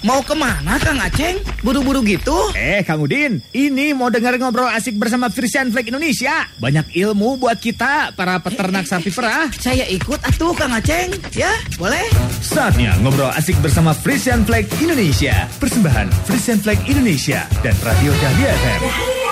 Mau ke mana Kang Aceng? Buru-buru gitu? Eh Kang Udin, ini mau dengar ngobrol asik bersama Frisian Flag Indonesia. Banyak ilmu buat kita, para peternak sapi perah. Saya ikut atuh Kang Aceng. Ya, boleh? Saatnya ngobrol asik bersama Frisian Flag Indonesia. Persembahan Frisian Flag Indonesia dan Radio Dahlia FM.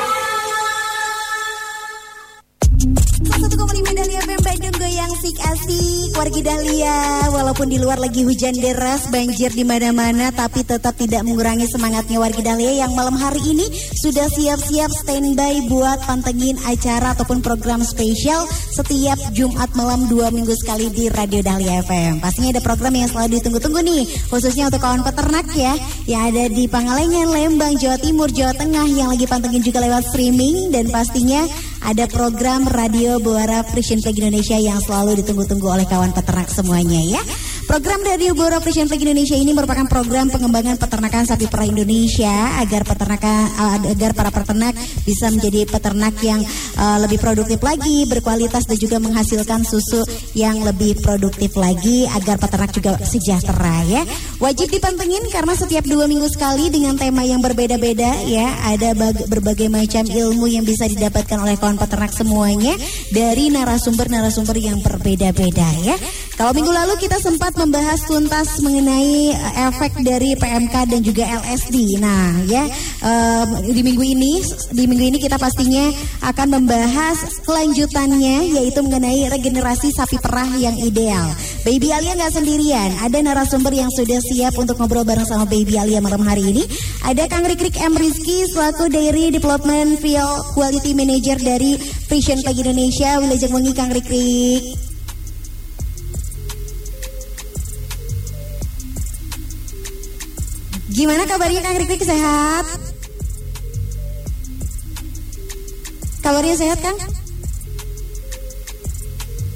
Wargi Dahlia. Walaupun di luar lagi hujan deras banjir di mana-mana tapi tetap tidak mengurangi semangatnya wargi Dahlia yang malam hari ini sudah siap-siap standby buat pantengin acara ataupun program spesial setiap Jumat malam dua minggu sekali di Radio Dahlia FM pastinya ada program yang selalu ditunggu-tunggu nih khususnya untuk kawan peternak ya yang ada di Pangalengan, Lembang, Jawa Timur, Jawa Tengah yang lagi pantengin juga lewat streaming dan pastinya ada program Radio Buara Frisian Indonesia yang selalu ditunggu-tunggu oleh kawan peternak semuanya ya. Program Radio Buara Frisian Flag Indonesia ini merupakan program pengembangan peternakan sapi perah Indonesia agar peternakan uh, agar para peternak bisa menjadi peternak yang uh, lebih produktif lagi, berkualitas dan juga menghasilkan susu yang lebih produktif lagi agar peternak juga sejahtera ya. Wajib dipantengin karena setiap dua minggu sekali dengan tema yang berbeda-beda ya. Ada berbagai macam ilmu yang bisa didapatkan oleh kawan peternak semuanya dari narasumber-narasumber yang berbeda-beda ya. Kalau minggu lalu kita sempat membahas tuntas mengenai uh, efek dari PMK dan juga LSD. Nah, ya um, di minggu ini di minggu ini kita pastinya akan membahas kelanjutannya yaitu mengenai regenerasi sapi perah yang ideal. Baby Alia nggak sendirian, ada narasumber yang sudah siap untuk ngobrol bareng sama Baby Alia malam hari ini. Ada Kang Rikrik M Rizky selaku Dairy Development Field Quality Manager dari Frisian Pagi Indonesia. Wilajeng Wengi Kang Rikrik. Gimana kabarnya Kang Rikrik sehat? Kabarnya sehat Kang?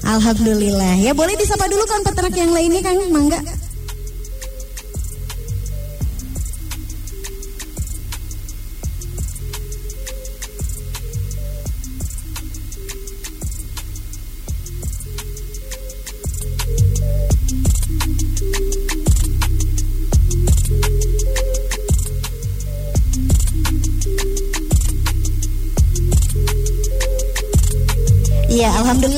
Alhamdulillah. Ya boleh disapa dulu kan peternak yang lainnya Kang, mangga.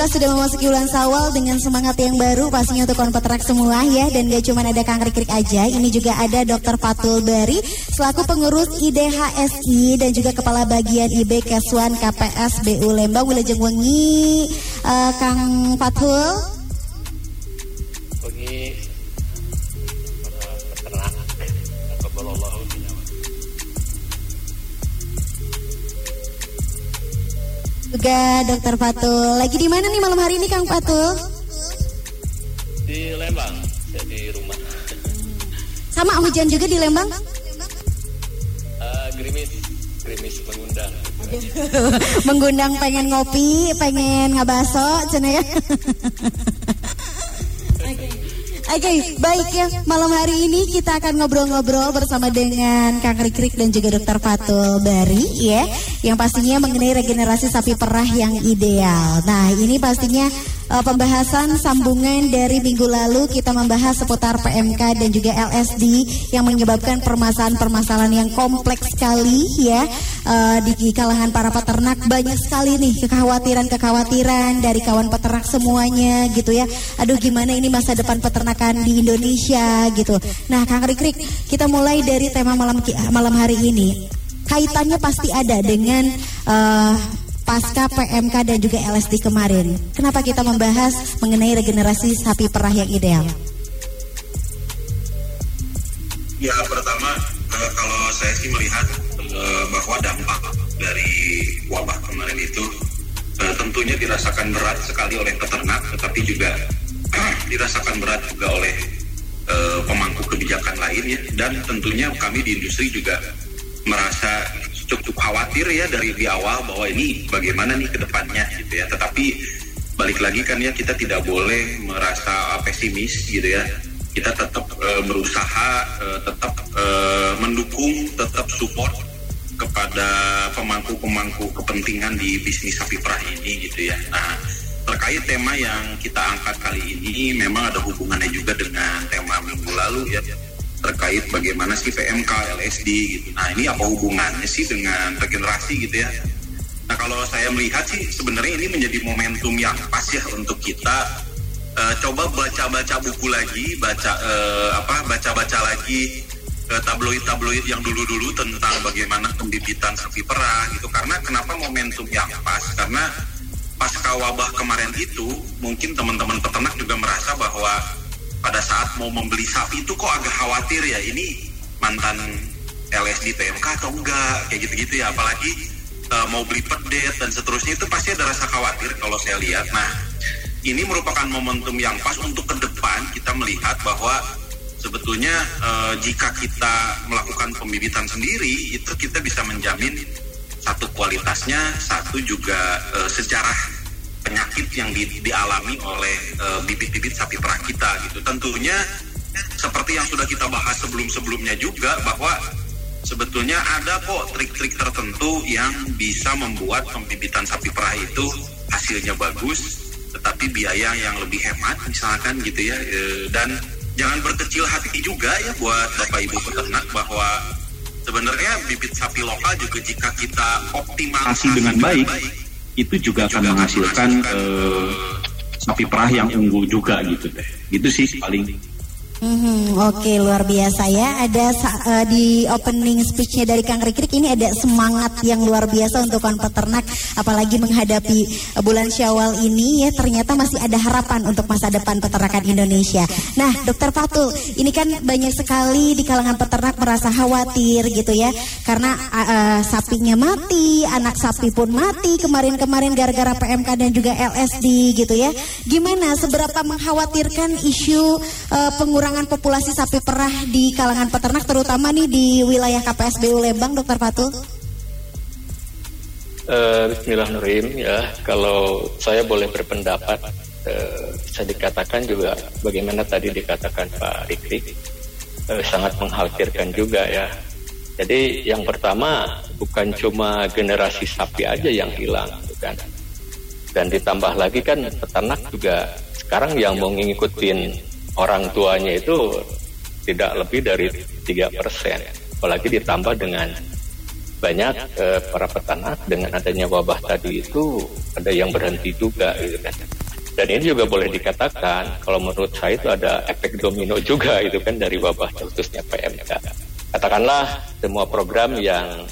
Sudah memasuki bulan Sawal dengan semangat yang baru pastinya untuk konpetrak semua ya dan gak cuma ada Kang Rikrik aja, ini juga ada Dr. Fatul Bari selaku pengurus IDHSI dan juga kepala bagian IB Keswan KPS BU Lembang Wilajeng Wengi uh, Kang Fatul juga Dokter Fatul. Lagi di mana nih malam hari ini Kang Fatul? Di Lembang, saya di rumah. Sama hujan juga di Lembang? Uh, gerimis, gerimis mengundang. mengundang pengen ngopi, pengen ngabaso, cina ya. Oke, okay, baik ya. Malam hari ini kita akan ngobrol-ngobrol bersama dengan Kang Rikrik dan juga Dokter Fatul Bari ya, yang pastinya mengenai regenerasi sapi perah yang ideal. Nah, ini pastinya uh, pembahasan sambungan dari minggu lalu kita membahas seputar PMK dan juga LSD yang menyebabkan permasalahan-permasalahan yang kompleks sekali ya uh, di kalangan para peternak banyak sekali nih kekhawatiran-kekhawatiran dari kawan peternak semuanya gitu ya. Aduh gimana ini masa depan peternakan di Indonesia gitu. Nah, Kang Rikrik, kita mulai dari tema malam malam hari ini. Kaitannya pasti ada dengan uh, pasca PMK dan juga LSD kemarin. Kenapa kita membahas mengenai regenerasi sapi perah yang ideal? Ya pertama uh, kalau saya sih melihat uh, bahwa dampak dari wabah kemarin itu uh, tentunya dirasakan berat sekali oleh peternak, tetapi juga dirasakan berat juga oleh pemangku kebijakan lainnya dan tentunya kami di industri juga merasa cukup khawatir ya dari di awal bahwa ini bagaimana nih ke depannya gitu ya. Tetapi balik lagi kan ya kita tidak boleh merasa pesimis gitu ya. Kita tetap e, berusaha, e, tetap e, mendukung, tetap support kepada pemangku-pemangku kepentingan di bisnis sapi perah ini gitu ya. Nah, terkait tema yang kita angkat kali ini memang ada hubungannya juga dengan tema minggu lalu ya terkait bagaimana sih PMK, LSD gitu. Nah ini apa hubungannya sih dengan regenerasi gitu ya? Nah kalau saya melihat sih sebenarnya ini menjadi momentum yang pas ya untuk kita uh, coba baca-baca buku lagi, baca uh, apa baca-baca lagi uh, tabloid-tabloid yang dulu-dulu tentang bagaimana pembibitan sapi perah gitu. Karena kenapa momentum yang pas? Karena pasca wabah kemarin itu mungkin teman-teman peternak juga merasa bahwa pada saat mau membeli sapi itu kok agak khawatir ya ini mantan LSD PMK atau enggak kayak gitu-gitu ya. Apalagi uh, mau beli pedet dan seterusnya itu pasti ada rasa khawatir kalau saya lihat. Nah ini merupakan momentum yang pas untuk ke depan kita melihat bahwa sebetulnya uh, jika kita melakukan pembibitan sendiri itu kita bisa menjamin satu kualitasnya satu juga uh, sejarah penyakit yang di, dialami oleh uh, bibit-bibit sapi perah kita gitu. Tentunya seperti yang sudah kita bahas sebelum-sebelumnya juga bahwa sebetulnya ada kok trik-trik tertentu yang bisa membuat pembibitan sapi perah itu hasilnya bagus tetapi biaya yang lebih hemat misalkan gitu ya e, dan jangan berkecil hati juga ya buat Bapak Ibu peternak bahwa sebenarnya bibit sapi lokal juga jika kita optimalisasi dengan baik, baik itu juga akan menghasilkan uh, sapi perah yang unggul juga gitu deh. Gitu sih paling Hmm, Oke okay, luar biasa ya. Ada uh, di opening speechnya dari Kang Rikrik ini ada semangat yang luar biasa untuk kawan peternak, apalagi menghadapi uh, bulan Syawal ini ya ternyata masih ada harapan untuk masa depan peternakan Indonesia. Nah, Dokter Fatul, ini kan banyak sekali di kalangan peternak merasa khawatir gitu ya, karena uh, uh, sapinya mati, anak sapi pun mati kemarin-kemarin gara-gara PMK dan juga LSD gitu ya. Gimana? Seberapa mengkhawatirkan isu uh, pengurangan pengurangan populasi sapi perah di kalangan peternak terutama nih di wilayah KPSBU Lembang, Dokter Fatul? Uh, Bismillahirrahmanirrahim ya. Kalau saya boleh berpendapat, uh, bisa dikatakan juga bagaimana tadi dikatakan Pak Rikri, uh, sangat mengkhawatirkan juga ya. Jadi yang pertama bukan cuma generasi sapi aja yang hilang, bukan. Dan ditambah lagi kan peternak juga sekarang yang mau ngikutin orang tuanya itu tidak lebih dari tiga persen. Apalagi ditambah dengan banyak eh, para peternak dengan adanya wabah tadi itu ada yang berhenti juga gitu kan. Dan ini juga boleh dikatakan kalau menurut saya itu ada efek domino juga itu kan dari wabah khususnya PMK. Katakanlah semua program yang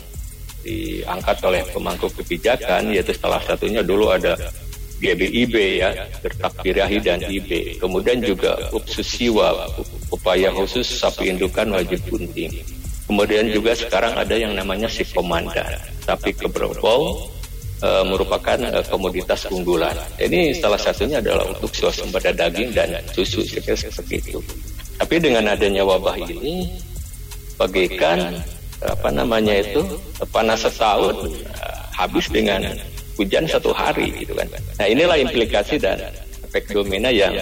diangkat oleh pemangku kebijakan yaitu salah satunya dulu ada GBIB ya, bertakbirahi dan IB. Kemudian juga upsusiwa, upaya khusus sapi indukan wajib bunting. Kemudian juga sekarang ada yang namanya si komandan, sapi keberbol e, merupakan e, komoditas unggulan. Ini salah satunya adalah untuk swasembada daging dan susu seperti itu. Tapi dengan adanya wabah ini, bagaikan apa namanya itu panas setahun habis dengan hujan satu hari gitu kan. Nah inilah implikasi dan efek domina yang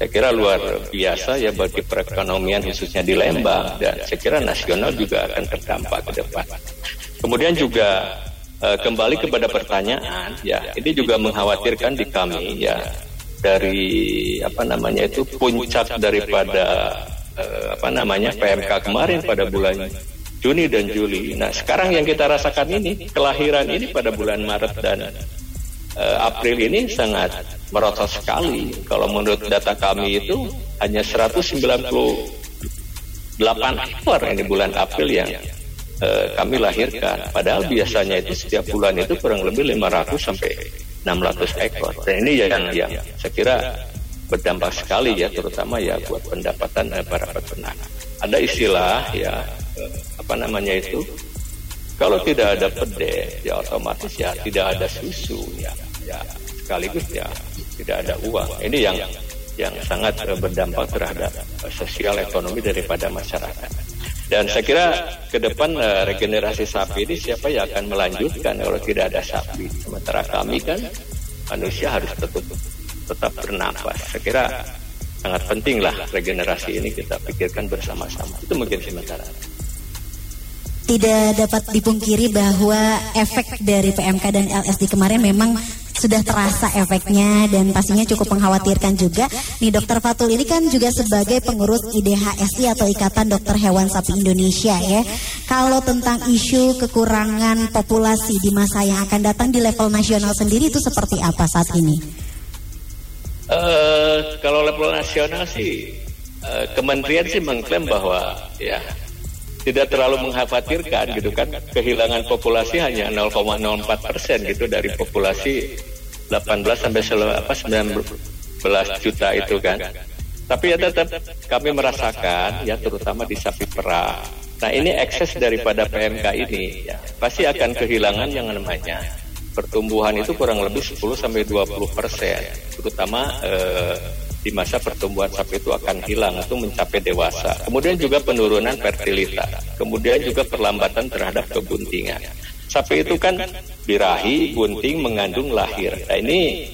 saya kira luar biasa ya bagi perekonomian khususnya di Lembang dan saya kira nasional juga akan terdampak ke depan. Kemudian juga uh, kembali kepada pertanyaan ya ini juga mengkhawatirkan di kami ya dari apa namanya itu puncak daripada uh, apa namanya PMK kemarin pada bulan Juni dan Juli. Nah, sekarang yang kita rasakan ini, kelahiran ini pada bulan Maret dan uh, April ini sangat merosot sekali. Kalau menurut data kami itu hanya 198 ekor ini bulan April yang uh, kami lahirkan. Padahal biasanya itu setiap bulan itu kurang lebih 500 sampai 600 ekor. Dan ini yang yang saya kira berdampak sekali ya, terutama ya buat pendapatan uh, para peternak. Ada istilah ya apa namanya itu? Kalau tidak ada pedet ya otomatis ya tidak ada susu ya. Ya sekaligus ya tidak ada uang. Ini yang yang sangat berdampak terhadap sosial ekonomi daripada masyarakat. Dan saya kira ke depan uh, regenerasi sapi ini siapa yang akan melanjutkan kalau tidak ada sapi? Sementara kami kan manusia harus tetap tetap bernapas. Saya kira sangat penting lah regenerasi ini kita pikirkan bersama-sama. Itu mungkin sementara tidak dapat dipungkiri bahwa efek dari PMK dan LSD kemarin memang sudah terasa efeknya dan pastinya cukup mengkhawatirkan juga. Nih Dokter Fatul ini kan juga sebagai pengurus IDHSI atau Ikatan Dokter Hewan Sapi Indonesia ya. Kalau tentang isu kekurangan populasi di masa yang akan datang di level nasional sendiri itu seperti apa saat ini? Uh, kalau level nasional sih uh, kementerian sih mengklaim bahwa ya tidak terlalu mengkhawatirkan gitu kan. Kehilangan populasi hanya 0,04 persen gitu dari populasi 18 sampai apa 19 juta itu kan. Tapi ya tetap kami merasakan ya terutama di sapi perah. Nah ini ekses daripada PMK ini ya pasti akan kehilangan yang namanya pertumbuhan itu kurang lebih 10 sampai 20 persen, terutama eh, di masa pertumbuhan sapi itu akan hilang atau mencapai dewasa. Kemudian juga penurunan fertilitas, kemudian juga perlambatan terhadap kebuntingan. Sapi itu kan birahi, bunting, mengandung lahir. Nah ini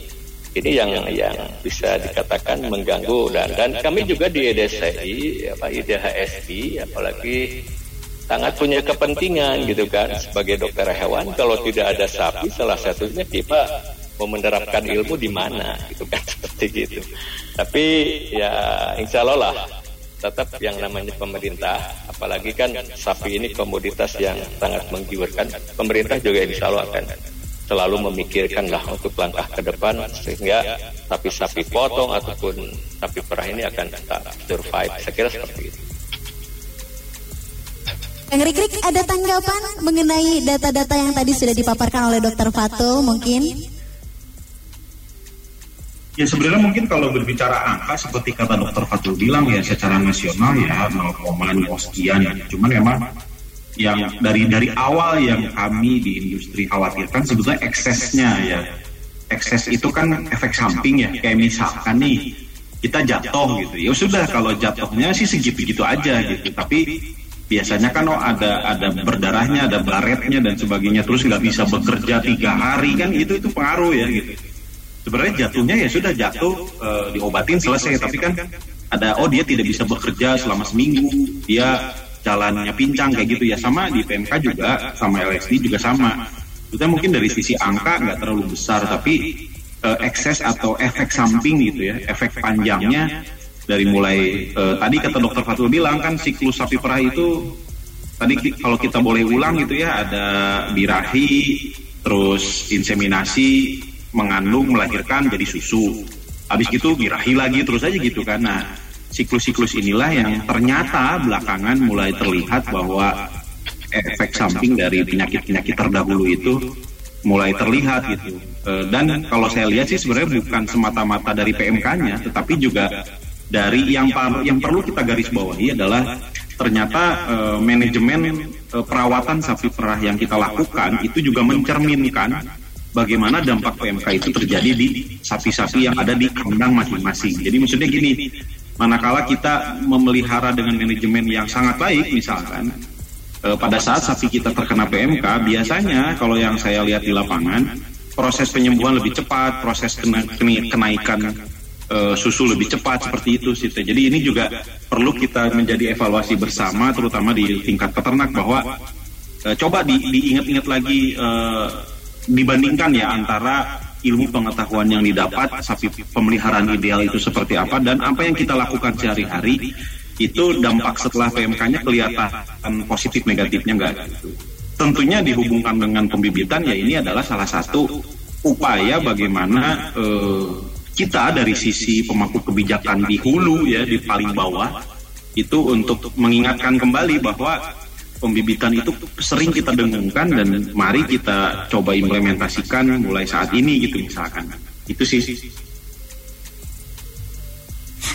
ini yang yang bisa dikatakan mengganggu dan dan kami juga di EDSI apa IDHSI apalagi sangat punya kepentingan gitu kan sebagai dokter hewan kalau tidak ada sapi salah satunya kita mau menerapkan ilmu di mana gitu kan? Seperti gitu. Tapi ya insya Allah lah tetap yang namanya pemerintah apalagi kan sapi ini komoditas yang sangat menggiurkan pemerintah juga insya Allah akan selalu memikirkan lah untuk langkah ke depan sehingga sapi-sapi potong ataupun sapi perah ini akan tetap survive. Saya kira seperti itu. Kang Rikrik ada tanggapan mengenai data-data yang tadi sudah dipaparkan oleh Dokter Fatul mungkin? Ya sebenarnya mungkin kalau berbicara angka seperti kata Dokter Fatul bilang ya secara nasional ya 0,0 sekian ya. Cuman memang yang dari dari awal yang kami di industri khawatirkan sebetulnya eksesnya ya. Ekses itu kan efek samping ya. Kayak misalkan nih kita jatuh gitu. Ya sudah kalau jatuhnya sih segitu-gitu aja gitu. Tapi biasanya kan oh ada ada berdarahnya, ada baretnya dan sebagainya, terus nggak bisa bekerja tiga hari kan itu itu pengaruh ya gitu. Sebenarnya jatuhnya ya sudah jatuh e, diobatin selesai, tapi kan ada oh dia tidak bisa bekerja selama seminggu, dia jalannya pincang kayak gitu ya. Sama di PMK juga sama LSD juga sama. Itu mungkin dari sisi angka nggak terlalu besar, tapi e, ekses atau efek samping gitu ya, efek panjangnya dari mulai uh, tadi kata dokter Fatul bilang kan siklus sapi perah itu tadi kalau kita boleh ulang gitu ya ada birahi terus inseminasi mengandung melahirkan jadi susu. Habis gitu birahi lagi terus aja gitu kan. Nah siklus-siklus inilah yang ternyata belakangan mulai terlihat bahwa efek samping dari penyakit-penyakit terdahulu itu mulai terlihat gitu. Dan kalau saya lihat sih sebenarnya bukan semata-mata dari PMK-nya tetapi juga dari yang yang perlu kita garis bawahi adalah ternyata uh, manajemen uh, perawatan sapi perah yang kita lakukan itu juga mencerminkan bagaimana dampak PMK itu terjadi di sapi-sapi yang ada di kandang masing-masing. Jadi maksudnya gini, manakala kita memelihara dengan manajemen yang sangat baik misalkan uh, pada saat sapi kita terkena PMK biasanya kalau yang saya lihat di lapangan proses penyembuhan lebih cepat, proses kena, kenaikan uh, susu lebih cepat seperti itu sih. Jadi ini juga perlu kita menjadi evaluasi bersama terutama di tingkat peternak bahwa uh, coba di, diingat-ingat lagi uh, dibandingkan ya antara ilmu pengetahuan yang didapat sapi pemeliharaan ideal itu seperti apa dan apa yang kita lakukan sehari-hari itu dampak setelah PMK-nya kelihatan positif negatifnya enggak. Tentunya dihubungkan dengan pembibitan ya ini adalah salah satu upaya bagaimana uh, kita dari sisi pemangku kebijakan di hulu ya di paling bawah itu untuk mengingatkan kembali bahwa pembibitan itu sering kita dengungkan dan mari kita coba implementasikan mulai saat ini gitu misalkan. Itu sih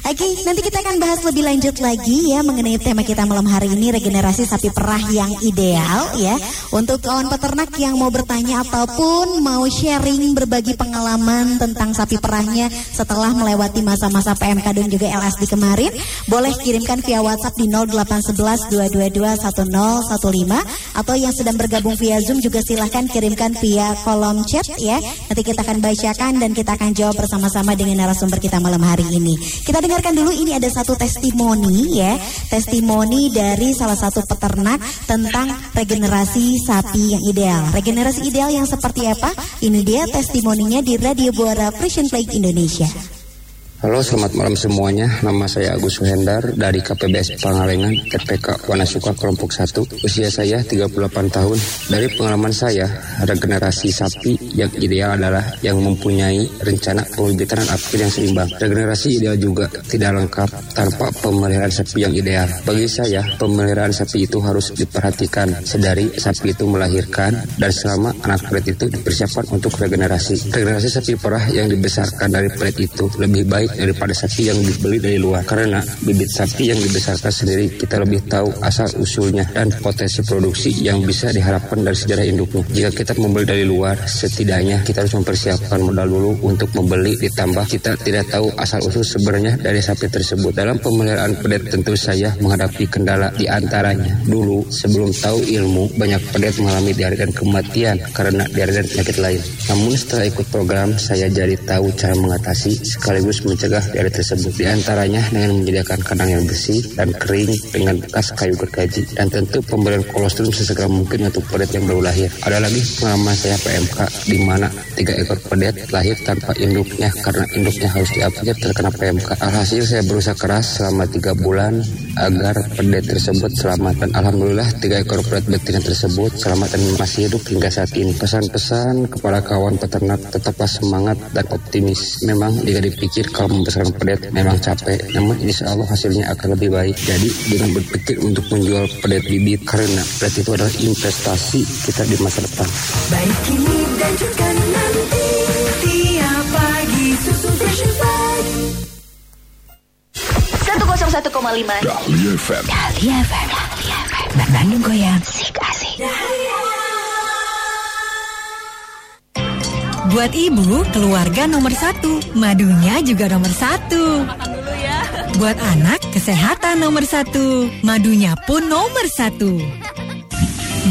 Oke, nanti kita akan bahas lebih lanjut lagi ya mengenai tema kita malam hari ini regenerasi sapi perah yang ideal ya. Untuk kawan peternak yang mau bertanya ataupun mau sharing berbagi pengalaman tentang sapi perahnya setelah melewati masa-masa PMK dan juga LSD kemarin, boleh kirimkan via WhatsApp di 0811 222 1015 atau yang sedang bergabung via Zoom juga silahkan kirimkan via kolom chat ya. Nanti kita akan bacakan dan kita akan jawab bersama-sama dengan narasumber kita malam hari ini. Kita dengarkan dulu ini ada satu testimoni ya, testimoni dari salah satu peternak tentang regenerasi sapi yang ideal. Regenerasi ideal yang seperti apa? Ini dia testimoninya di Radio Buara Frisian Plague Indonesia. Halo, selamat malam semuanya. Nama saya Agus Suhendar dari KPBS Pangalengan, TPK Wanasuka Kelompok 1. Usia saya 38 tahun. Dari pengalaman saya, regenerasi sapi yang ideal adalah yang mempunyai rencana pembibitan apil yang seimbang. Regenerasi ideal juga tidak lengkap tanpa pemeliharaan sapi yang ideal. Bagi saya, pemeliharaan sapi itu harus diperhatikan sedari sapi itu melahirkan dan selama anak pelet itu dipersiapkan untuk regenerasi. Regenerasi sapi perah yang dibesarkan dari pelet itu lebih baik daripada sapi yang dibeli dari luar. Karena bibit sapi yang dibesarkan sendiri kita lebih tahu asal usulnya dan potensi produksi yang bisa diharapkan dari sejarah induknya. Jika kita membeli dari luar, setidaknya kita harus mempersiapkan modal dulu untuk membeli ditambah kita tidak tahu asal usul sebenarnya dari sapi tersebut. Dalam pemeliharaan pedet tentu saya menghadapi kendala di antaranya. Dulu sebelum tahu ilmu banyak pedet mengalami diare dan kematian karena diare dan penyakit lain. Namun setelah ikut program saya jadi tahu cara mengatasi sekaligus mencegah diare tersebut. Di antaranya dengan menyediakan kandang yang bersih dan kering dengan bekas kayu gergaji dan tentu pemberian kolostrum sesegera mungkin untuk pedet yang baru lahir. Ada lagi pengalaman saya PMK di mana tiga ekor pedet lahir tanpa induknya karena induknya harus diapit terkena PMK. Alhasil saya berusaha keras selama tiga bulan agar pedet tersebut selamat dan alhamdulillah tiga ekor pedet betina tersebut selamat dan masih hidup hingga saat ini. Pesan-pesan kepada kawan peternak tetaplah semangat dan optimis. Memang jika dipikir kalau membesarkan pedet memang capek, namun insya Allah hasilnya akan lebih baik. Jadi dengan berpikir untuk menjual pedet bibit karena pedet itu adalah investasi kita di masa depan. Baik kini dan juga nanti Tiap pagi susu Fresh Fried 101,5 Dahlia FM. Dahlia FM Dahlia FM Bandung Goyang. Asik asik Buat ibu, keluarga nomor satu, madunya juga nomor satu. Buat anak, kesehatan nomor satu, madunya pun nomor satu.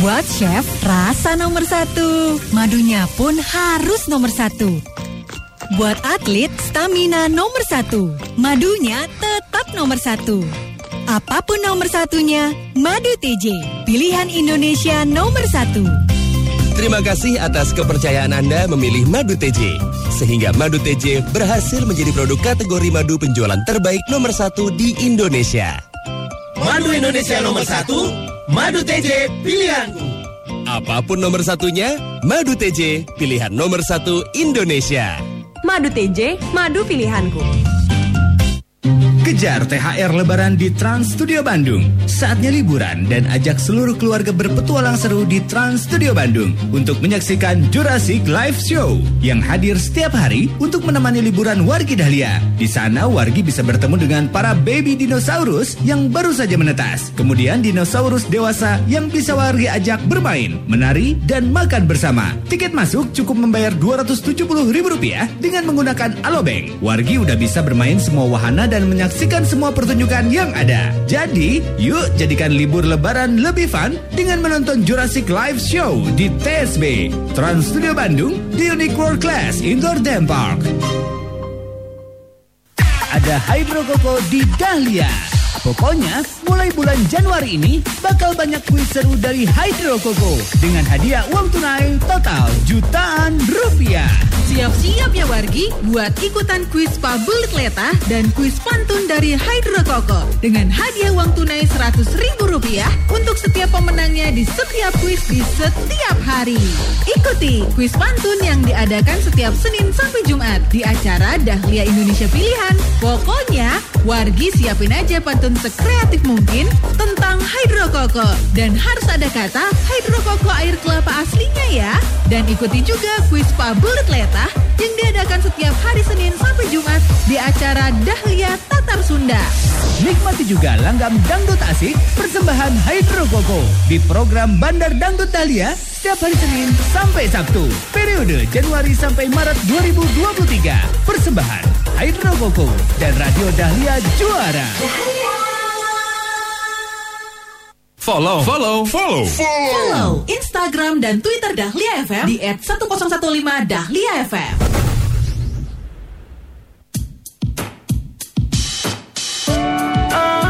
Buat chef, rasa nomor satu, madunya pun harus nomor satu. Buat atlet, stamina nomor satu, madunya tetap nomor satu. Apa pun nomor satunya, madu TJ, pilihan Indonesia nomor satu. Terima kasih atas kepercayaan Anda memilih Madu TJ. Sehingga Madu TJ berhasil menjadi produk kategori madu penjualan terbaik nomor satu di Indonesia. Madu Indonesia nomor satu, Madu TJ pilihanku. Apa pun nomor satunya, Madu TJ pilihan nomor satu Indonesia. Madu TJ, madu pilihanku. Kejar THR Lebaran di Trans Studio Bandung. Saatnya liburan dan ajak seluruh keluarga berpetualang seru di Trans Studio Bandung untuk menyaksikan Jurassic Live Show yang hadir setiap hari untuk menemani liburan wargi Dahlia. Di sana wargi bisa bertemu dengan para baby dinosaurus yang baru saja menetas. Kemudian dinosaurus dewasa yang bisa wargi ajak bermain, menari, dan makan bersama. Tiket masuk cukup membayar Rp270.000 dengan menggunakan Alobank. Wargi udah bisa bermain semua wahana dan menyaksikan semua pertunjukan yang ada. Jadi, yuk jadikan libur lebaran lebih fun dengan menonton Jurassic Live Show di TSB Trans Studio Bandung di Unique World Class Indoor Theme Park. Ada Hydro Coco di Dahlia. Pokoknya, mulai bulan Januari ini bakal banyak kuis seru dari Hydro Coco dengan hadiah uang tunai total jutaan rupiah. Siap-siap ya wargi buat ikutan kuis Pabulit Leta dan kuis pantun dari Hydro Coco dengan hadiah uang tunai 100 ribu rupiah untuk setiap pemenangnya di setiap kuis di setiap hari. Ikuti kuis pantun yang diadakan setiap Senin sampai Jumat di acara Dahlia Indonesia Pilihan. Pokoknya wargi siapin aja pantun sekreatif mungkin tentang Hydro Coco dan harus ada kata Hydro Coco air kelapa aslinya ya. Dan ikuti juga kuis Pabulit Leta yang diadakan setiap hari Senin sampai Jumat di acara Dahlia Tatar Sunda. Nikmati juga langgam dangdut asik persembahan Hydro Coco di program Bandar Dangdut Dahlia setiap hari Senin sampai Sabtu. Periode Januari sampai Maret 2023. Persembahan Hydro Coco dan Radio Dahlia juara. Follow, follow, follow, Follow. Instagram dan Twitter Dahlia FM di @1015 Dahlia FM. Aku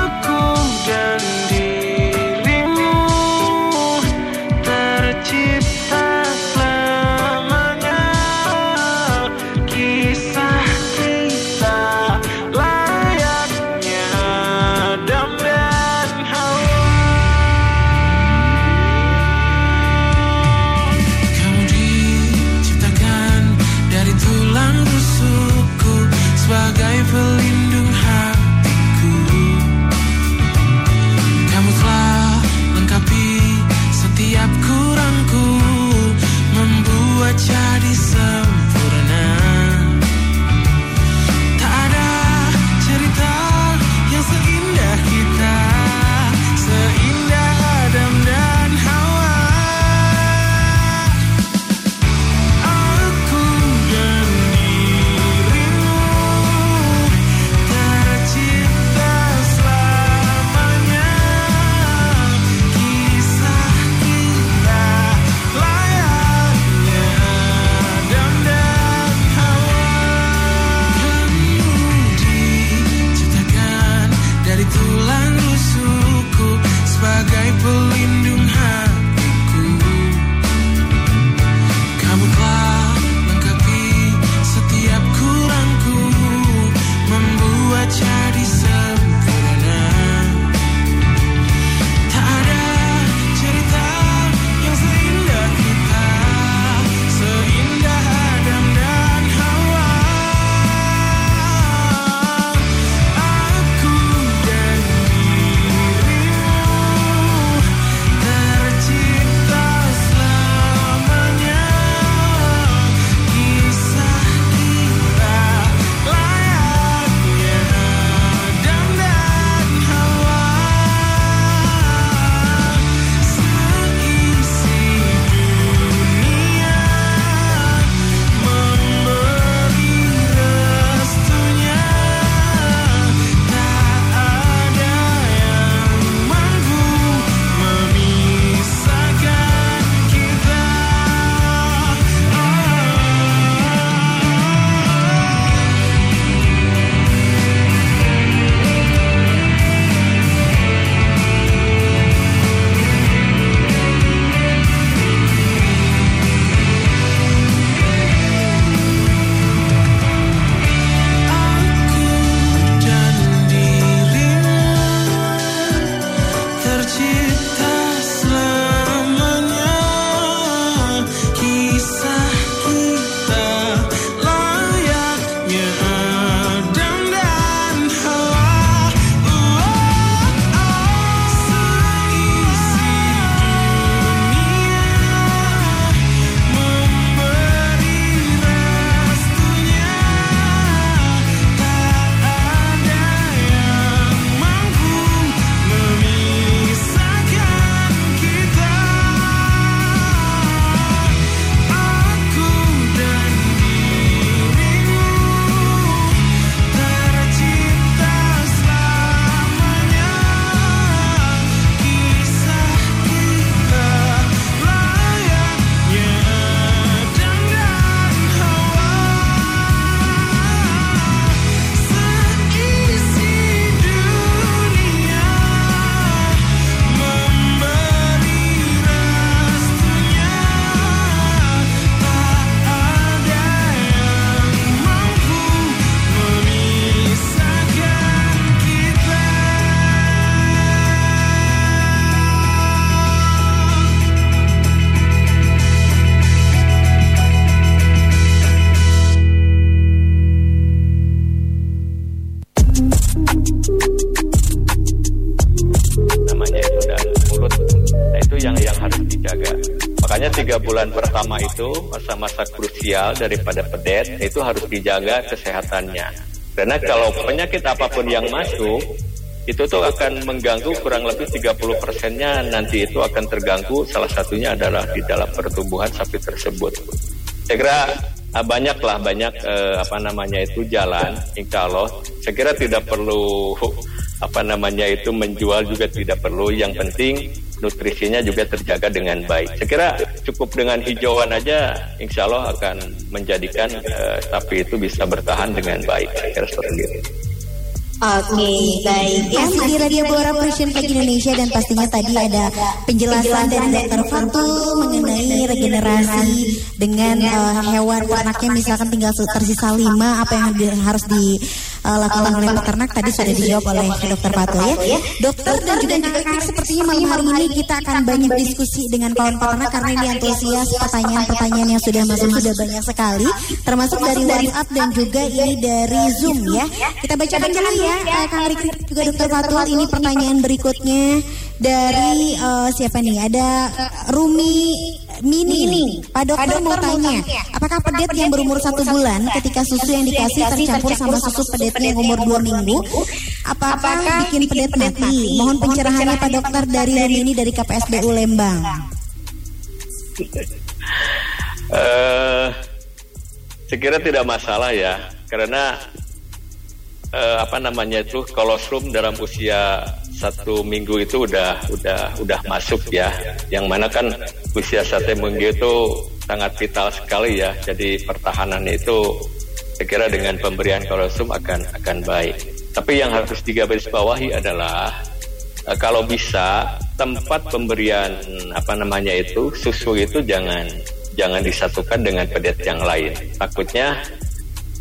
bulan pertama itu masa-masa krusial daripada pedet itu harus dijaga kesehatannya. Karena kalau penyakit apa pun yang masuk itu tuh akan mengganggu kurang lebih 30 persennya. Nanti itu akan terganggu salah satunya adalah di dalam pertumbuhan sapi tersebut. Saya kira ah, banyaklah banyak eh, apa namanya itu jalan insya saya kira tidak perlu apa namanya itu menjual juga tidak perlu. Yang penting nutrisinya juga terjaga dengan baik. Saya kira cukup dengan hijauan aja, insya Allah akan menjadikan eh, sapi itu bisa bertahan dengan baik. Saya kira seperti itu. Oke, baik. Masih di Radio Bora Passion Flag Indonesia dan pastinya tadi ada penjelasan dari Dokter Fatul mengenai regenerasi dengan eh, hewan ternaknya misalkan tinggal tersisa lima apa yang di- harus dilakukan oleh peternak tadi sudah dijawab oleh Dokter Fatul ya. Dokter dan juga kakak sepertinya malam hari ini kita akan banyak diskusi dengan kawan peternak karena ini antusias pertanyaan-pertanyaan yang sudah masuk sudah banyak sekali termasuk dari WhatsApp dan juga ini dari Zoom ya. Kita bacakan dulu ya eh, Kang Riki juga Dokter Fatul ini pertanyaan berikutnya dari eh, siapa nih? Ada eh, Rumi Mini. Pak dokter mau tanya, apakah pedet yang berumur satu bulan ketika susu yang dikasih tercampur sama susu pedetnya yang umur dua minggu, apakah bikin pedet mati? Mohon pencerahannya Pak dokter dari Rumi ini dari KPSBU Lembang. Eh, saya kira tidak masalah ya, karena eh, apa namanya itu kolostrum dalam usia satu minggu itu udah udah udah masuk ya, yang mana kan usia satu minggu itu sangat vital sekali ya, jadi pertahanannya itu saya kira dengan pemberian kolostrum akan akan baik. Tapi yang harus digarisbawahi adalah eh, kalau bisa tempat pemberian apa namanya itu susu itu jangan jangan disatukan dengan pedet yang lain. Takutnya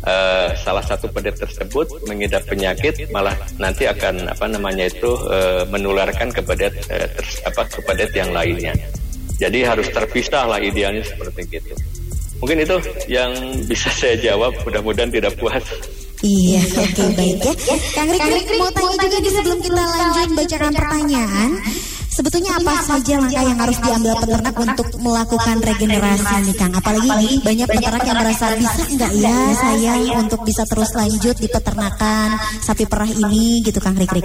eh, salah satu pedet tersebut mengidap penyakit malah nanti akan apa namanya itu eh, menularkan ke pedet eh, ters- apa ke pedet yang lainnya. Jadi harus terpisah lah idealnya seperti itu. Mungkin itu yang bisa saya jawab. Mudah-mudahan tidak puas. Iya, oke baik ya. Kang Riki mau tanya juga di sebelum kita lanjut bacakan pertanyaan. Sebetulnya apa saja langkah yang harus diambil peternak untuk melakukan regenerasi nih Kang? Apalagi banyak peternak yang merasa bisa nggak ya saya untuk bisa terus lanjut di peternakan sapi perah ini gitu Kang Riki.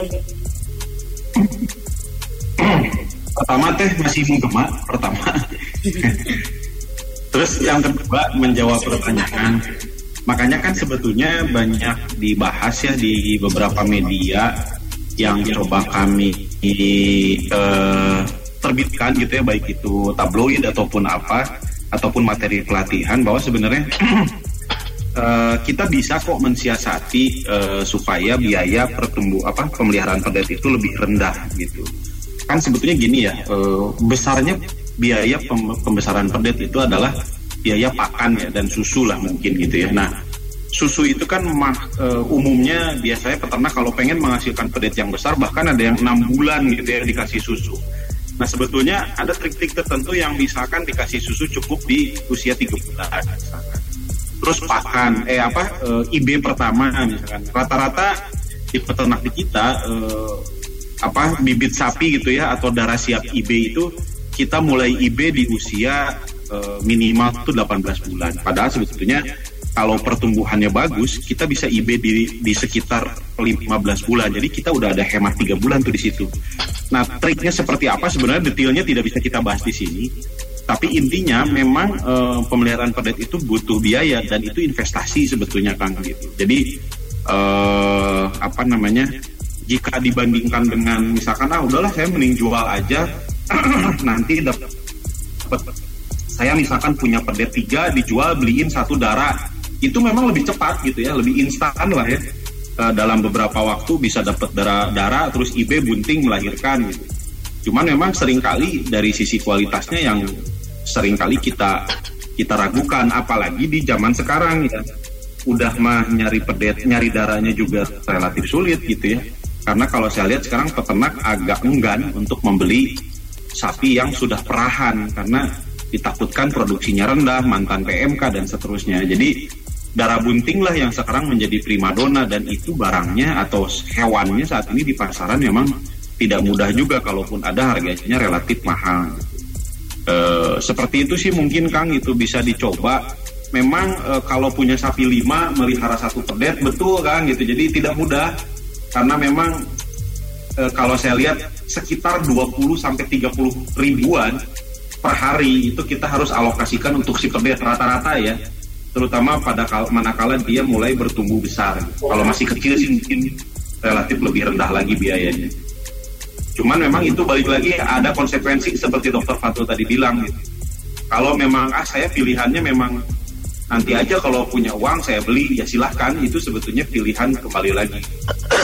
pertama teh masih menggema pertama terus yang kedua menjawab pertanyaan makanya kan sebetulnya banyak dibahas ya di beberapa media yang coba kami eh, terbitkan gitu ya baik itu tabloid ataupun apa ataupun materi pelatihan bahwa sebenarnya eh, kita bisa kok mensiasati eh, supaya biaya pertumbuh apa pemeliharaan pedet itu lebih rendah gitu. Kan sebetulnya gini ya eh, besarnya biaya pem- pembesaran pedet itu adalah biaya pakan ya dan susu lah mungkin gitu ya. Nah susu itu kan eh, umumnya biasanya peternak kalau pengen menghasilkan pedet yang besar bahkan ada yang enam bulan gitu ya dikasih susu. Nah sebetulnya ada trik-trik tertentu yang misalkan dikasih susu cukup di usia tiga bulan. Terus pakan eh apa eh, IB pertama misalkan. Rata-rata di peternak di kita eh, apa bibit sapi gitu ya atau darah siap IB itu kita mulai IB di usia eh, minimal itu 18 bulan. Padahal sebetulnya kalau pertumbuhannya bagus, kita bisa IB di, di sekitar 15 bulan. Jadi kita udah ada hemat tiga bulan tuh di situ. Nah, triknya seperti apa sebenarnya detailnya tidak bisa kita bahas di sini. Tapi intinya memang eh, pemeliharaan pedet itu butuh biaya dan itu investasi sebetulnya Kang gitu. Jadi eh, apa namanya? Jika dibandingkan dengan misalkan ah udahlah saya mending jual aja nanti dapat saya misalkan punya pedet tiga dijual beliin satu darah itu memang lebih cepat gitu ya lebih instan lah ya. Eh, dalam beberapa waktu bisa dapat darah darah terus IB bunting melahirkan gitu. Cuman memang sering kali dari sisi kualitasnya yang sering kali kita kita ragukan apalagi di zaman sekarang ya. Udah mah nyari pedet nyari darahnya juga relatif sulit gitu ya. Karena kalau saya lihat sekarang peternak agak enggan untuk membeli sapi yang sudah perahan karena ditakutkan produksinya rendah, mantan PMK dan seterusnya. Jadi darah bunting lah yang sekarang menjadi primadona dan itu barangnya atau hewannya saat ini di pasaran memang tidak mudah juga kalaupun ada harganya relatif mahal. Eh, seperti itu sih mungkin Kang itu bisa dicoba. Memang eh, kalau punya sapi lima melihara satu pedet betul kan gitu. Jadi tidak mudah karena memang eh, kalau saya lihat sekitar 20 sampai 30 ribuan per hari itu kita harus alokasikan untuk si pedet rata-rata ya terutama pada kal manakala dia mulai bertumbuh besar kalau masih kecil sih mungkin relatif lebih rendah lagi biayanya Cuman memang itu balik lagi ada konsekuensi seperti dokter Fatul tadi bilang gitu. Kalau memang ah saya pilihannya memang nanti aja kalau punya uang saya beli ya silahkan itu sebetulnya pilihan kembali lagi.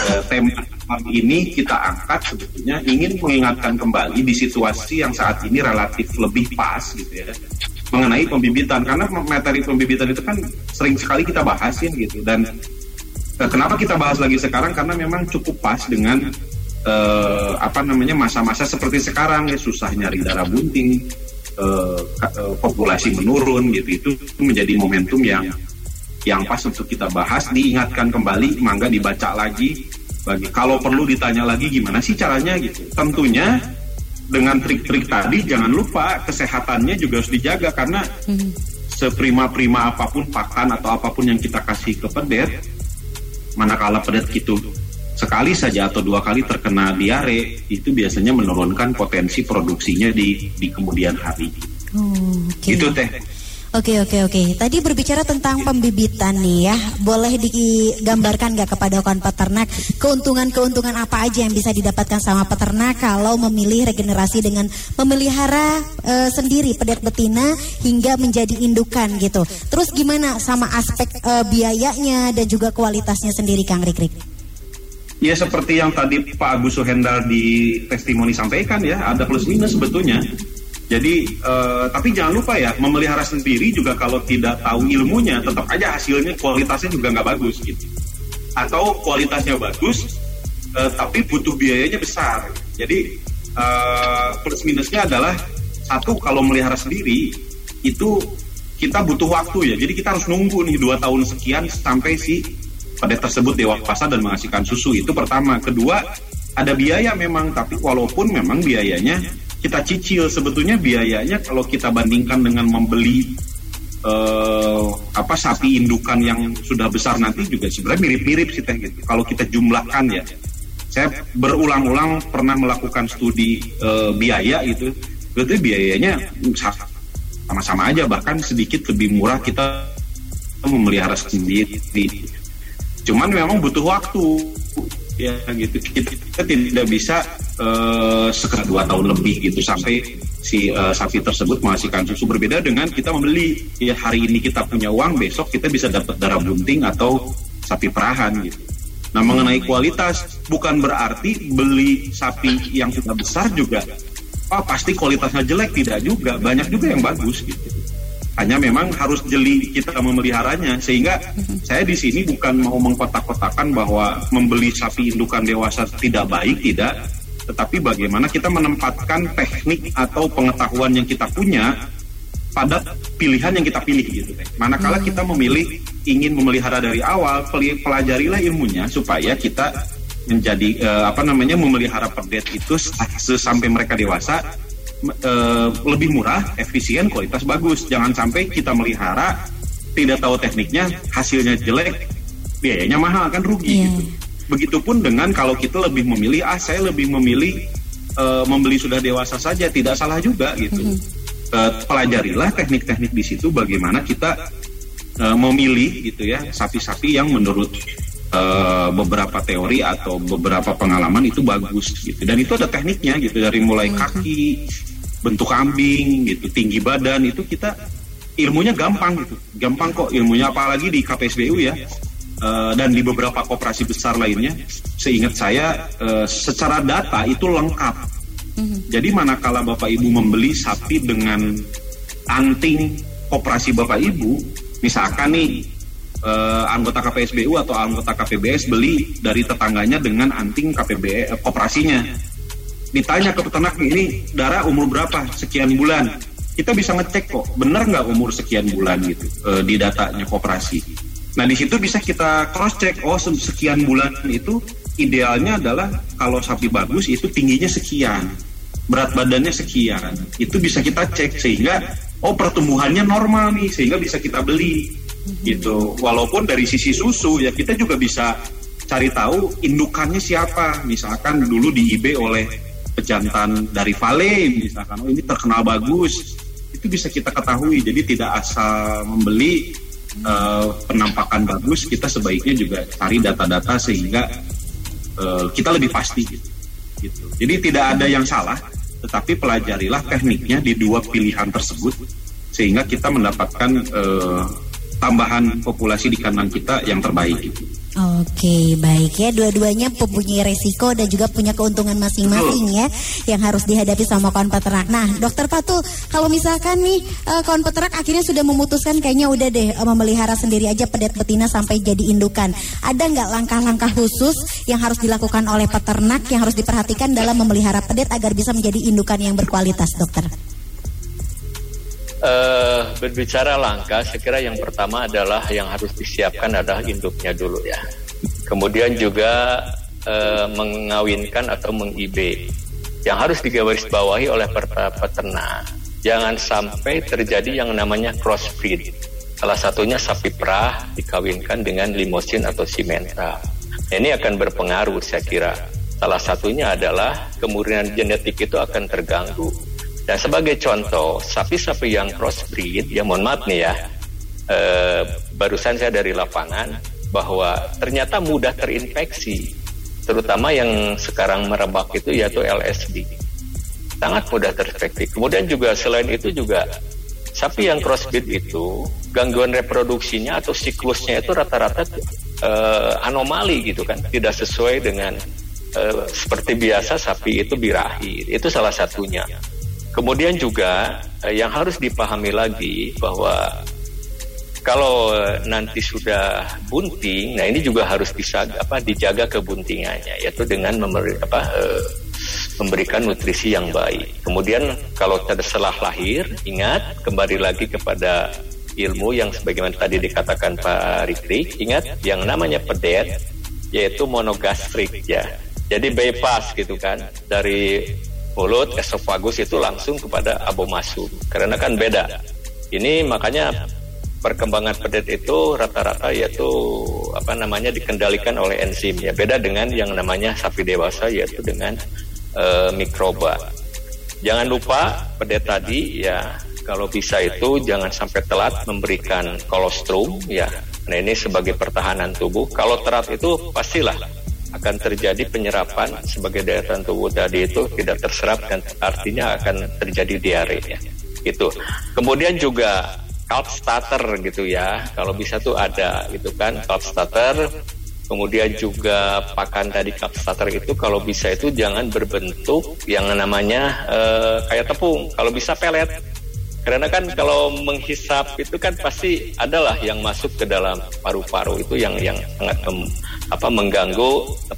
Eh, tema ini kita angkat sebetulnya ingin mengingatkan kembali di situasi yang saat ini relatif lebih pas gitu ya mengenai pembibitan. Karena materi pembibitan itu kan sering sekali kita bahasin gitu. Dan eh, kenapa kita bahas lagi sekarang? Karena memang cukup pas dengan eh, apa namanya masa-masa seperti sekarang ya. Susah nyari darah bunting eh, eh, populasi menurun gitu. Itu menjadi momentum yang yang pas untuk kita bahas. Diingatkan kembali mangga dibaca lagi. Bagi kalau perlu ditanya lagi gimana sih caranya gitu. Tentunya dengan trik-trik tadi jangan lupa kesehatannya juga harus dijaga karena seprima-prima apa pun pakan atau apa pun yang kita kasih ke pedet manakala pedet gitu sekali saja atau dua kali terkena diare itu biasanya menurunkan potensi produksinya di di kemudian hari. Oh, oke. itu teh Oke oke oke. Tadi berbicara tentang pembibitan nih ya. Boleh digambarkan nggak kepada kawan peternak keuntungan-keuntungan apa aja yang bisa didapatkan sama peternak kalau memilih regenerasi dengan memelihara eh, sendiri pedet betina hingga menjadi indukan gitu. Terus gimana sama aspek eh, biayanya dan juga kualitasnya sendiri Kang Rikrik? Ya seperti yang tadi Pak Agus Suhendar di testimoni sampaikan ya, ada plus minus sebetulnya. Jadi eh, tapi jangan lupa ya, memelihara sendiri juga kalau tidak tahu ilmunya, tetap aja hasilnya kualitasnya juga nggak bagus gitu. Atau kualitasnya bagus, eh, tapi butuh biayanya besar. Jadi eh, plus minusnya adalah satu kalau melihara sendiri itu kita butuh waktu ya. Jadi kita harus nunggu nih dua tahun sekian sampai si pada tersebut dewasa dan menghasilkan susu itu pertama kedua ada biaya memang tapi walaupun memang biayanya kita cicil. Sebetulnya biayanya kalau kita bandingkan dengan membeli eh, apa sapi indukan yang sudah besar nanti juga sebenarnya mirip-mirip sih teh gitu. Kalau kita jumlahkan ya. Saya berulang-ulang pernah melakukan studi eh, biaya itu. Berarti biayanya sama-sama aja. Bahkan sedikit lebih murah kita memelihara sendiri. Cuman memang butuh waktu ya gitu. Kita, tidak bisa eh, sekitar dua tahun lebih gitu sampai si eh, sapi tersebut menghasilkan susu. Berbeda dengan kita membeli ya hari ini kita punya uang besok kita bisa dapat darah bunting atau sapi perahan gitu. Nah mengenai kualitas bukan berarti beli sapi yang sudah besar juga oh pasti kualitasnya jelek. Tidak juga. Banyak juga yang bagus gitu hanya memang harus jeli kita memeliharanya. Sehingga saya di sini bukan mau mengkotak-kotakan bahwa membeli sapi indukan dewasa tidak baik tidak. Tetapi bagaimana kita menempatkan teknik atau pengetahuan yang kita punya pada pilihan yang kita pilih gitu. Manakala kita memilih ingin memelihara dari awal, pelajarilah ilmunya supaya kita menjadi eh, apa namanya memelihara pedet itu s- sampai mereka dewasa eh, lebih murah, efisien, kualitas bagus. Jangan sampai kita melihara tidak tahu tekniknya, hasilnya jelek, biayanya mahal kan rugi gitu. Begitupun dengan kalau kita lebih memilih, ah saya lebih memilih eh, membeli sudah dewasa saja, tidak salah juga gitu. Eh, pelajarilah teknik-teknik di situ bagaimana kita eh, memilih gitu ya sapi-sapi yang menurut eh, beberapa teori atau beberapa pengalaman itu bagus gitu. Dan itu ada tekniknya gitu dari mulai kaki bentuk kambing gitu tinggi badan itu kita ilmunya gampang gitu. Gampang kok ilmunya apalagi di KPSBU ya. Eh, dan di beberapa koperasi besar lainnya. Seingat saya eh, secara data itu lengkap. Jadi manakala Bapak Ibu membeli sapi dengan anting koperasi Bapak Ibu, misalkan nih eh, anggota KPSBU atau anggota KPBS beli dari tetangganya dengan anting KPB eh, koperasinya. Ditanya ke peternak ini darah umur berapa? Sekian bulan. Kita bisa ngecek kok, benar nggak umur sekian bulan gitu eh, di datanya koperasi. Nah di situ bisa kita cross check. Oh se- sekian bulan itu idealnya adalah kalau sapi bagus itu tingginya sekian, berat badannya sekian. Itu bisa kita cek sehingga oh pertumbuhannya normal nih sehingga bisa kita beli gitu. Walaupun dari sisi susu ya kita juga bisa cari tahu indukannya siapa. Misalkan dulu di eBay oleh pejantan dari Vale misalkan oh ini terkenal bagus itu bisa kita ketahui jadi tidak asal membeli eh, penampakan bagus kita sebaiknya juga cari data-data sehingga eh, kita lebih pasti gitu. Gitu. Jadi tidak ada yang salah, tetapi pelajarilah tekniknya di dua pilihan tersebut sehingga kita mendapatkan eh, tambahan populasi di kandang kita yang terbaik. Oke, baik ya. Dua-duanya mempunyai resiko dan juga punya keuntungan masing-masing ya yang harus dihadapi sama kawan peternak. Nah, Dokter Fatul, kalau misalkan nih eh, kawan peternak akhirnya sudah memutuskan kayaknya udah deh eh, memelihara sendiri aja pedet betina sampai jadi indukan. Ada nggak langkah-langkah khusus yang harus dilakukan oleh peternak yang harus diperhatikan dalam memelihara pedet agar bisa menjadi indukan yang berkualitas, Dokter? Eh, berbicara langkah, saya kira yang pertama adalah yang harus disiapkan adalah induknya dulu ya. Kemudian juga eh, mengawinkan atau meng-IB. Yang harus digarisbawahi oleh peternak, jangan sampai terjadi yang namanya crossbreed. Salah satunya sapi perah dikawinkan dengan limosin atau simental. Nah, ini akan berpengaruh saya kira. Salah satunya adalah kemurnian genetik itu akan terganggu. Dan sebagai contoh, sapi-sapi yang crossbreed, ya mohon maaf nih ya, eh, barusan saya dari lapangan bahwa ternyata mudah terinfeksi, terutama yang sekarang merebak itu yaitu LSD. Sangat mudah terinfeksi. Kemudian juga selain itu juga sapi yang crossbreed itu gangguan reproduksinya atau siklusnya itu rata-rata eh, anomali gitu kan, tidak sesuai dengan eh, seperti biasa sapi itu birahi. Itu salah satunya. Kemudian juga eh, yang harus dipahami lagi bahwa kalau eh, nanti sudah bunting, nah ini juga harus bisa apa dijaga kebuntingannya, yaitu dengan memberi apa eh, memberikan nutrisi yang baik. Kemudian kalau setelah lahir, ingat kembali lagi kepada ilmu yang sebagaimana tadi dikatakan Pak Rikrik, ingat yang namanya pedet yaitu monogastrik ya. Jadi bypass gitu kan dari mulut esofagus itu langsung kepada abomasum karena kan beda. Ini makanya perkembangan pedet itu rata-rata yaitu apa namanya dikendalikan oleh enzim ya beda dengan yang namanya sapi dewasa yaitu dengan eh, mikroba. Jangan lupa pedet tadi ya kalau bisa itu jangan sampai telat memberikan kolostrum ya. Nah ini sebagai pertahanan tubuh. Kalau terat itu pastilah akan terjadi penyerapan sebagai daya tahan tubuh tadi itu tidak terserap dan artinya akan terjadi diare ya. Itu. Kemudian juga calf starter gitu ya. Kalau bisa tuh ada gitu kan calf starter. Kemudian juga pakan tadi calf starter itu kalau bisa itu jangan berbentuk yang namanya eh, kayak tepung. Kalau bisa pelet. Karena kan kalau menghisap itu kan pasti adalah yang masuk ke dalam paru-paru itu yang yang sangat mem- apa mengganggu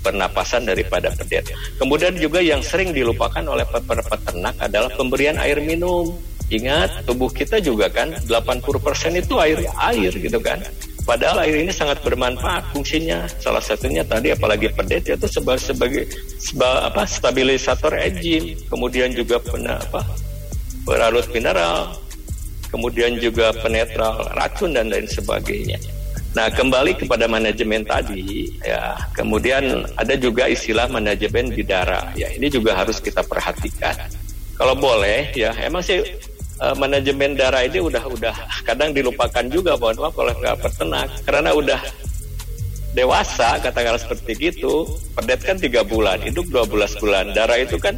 pernapasan daripada pedet. Kemudian juga yang sering dilupakan oleh pe- peternak adalah pemberian air minum. Ingat, tubuh kita juga kan 80% itu air air gitu kan. Padahal air ini sangat bermanfaat fungsinya. Salah satunya tadi apalagi pedet itu sebagai sebagai seba- apa stabilisator enzim, kemudian juga pena, apa berlarut mineral, kemudian juga penetral racun dan lain sebagainya. Nah, kembali kepada manajemen tadi, ya, kemudian ada juga istilah manajemen bidara. Ya, ini juga harus kita perhatikan. Kalau boleh, ya, emang sih eh, manajemen darah ini udah udah kadang dilupakan juga mohon maaf oleh peternak karena udah dewasa katakanlah seperti gitu pedet kan tiga bulan hidup 12 bulan darah itu kan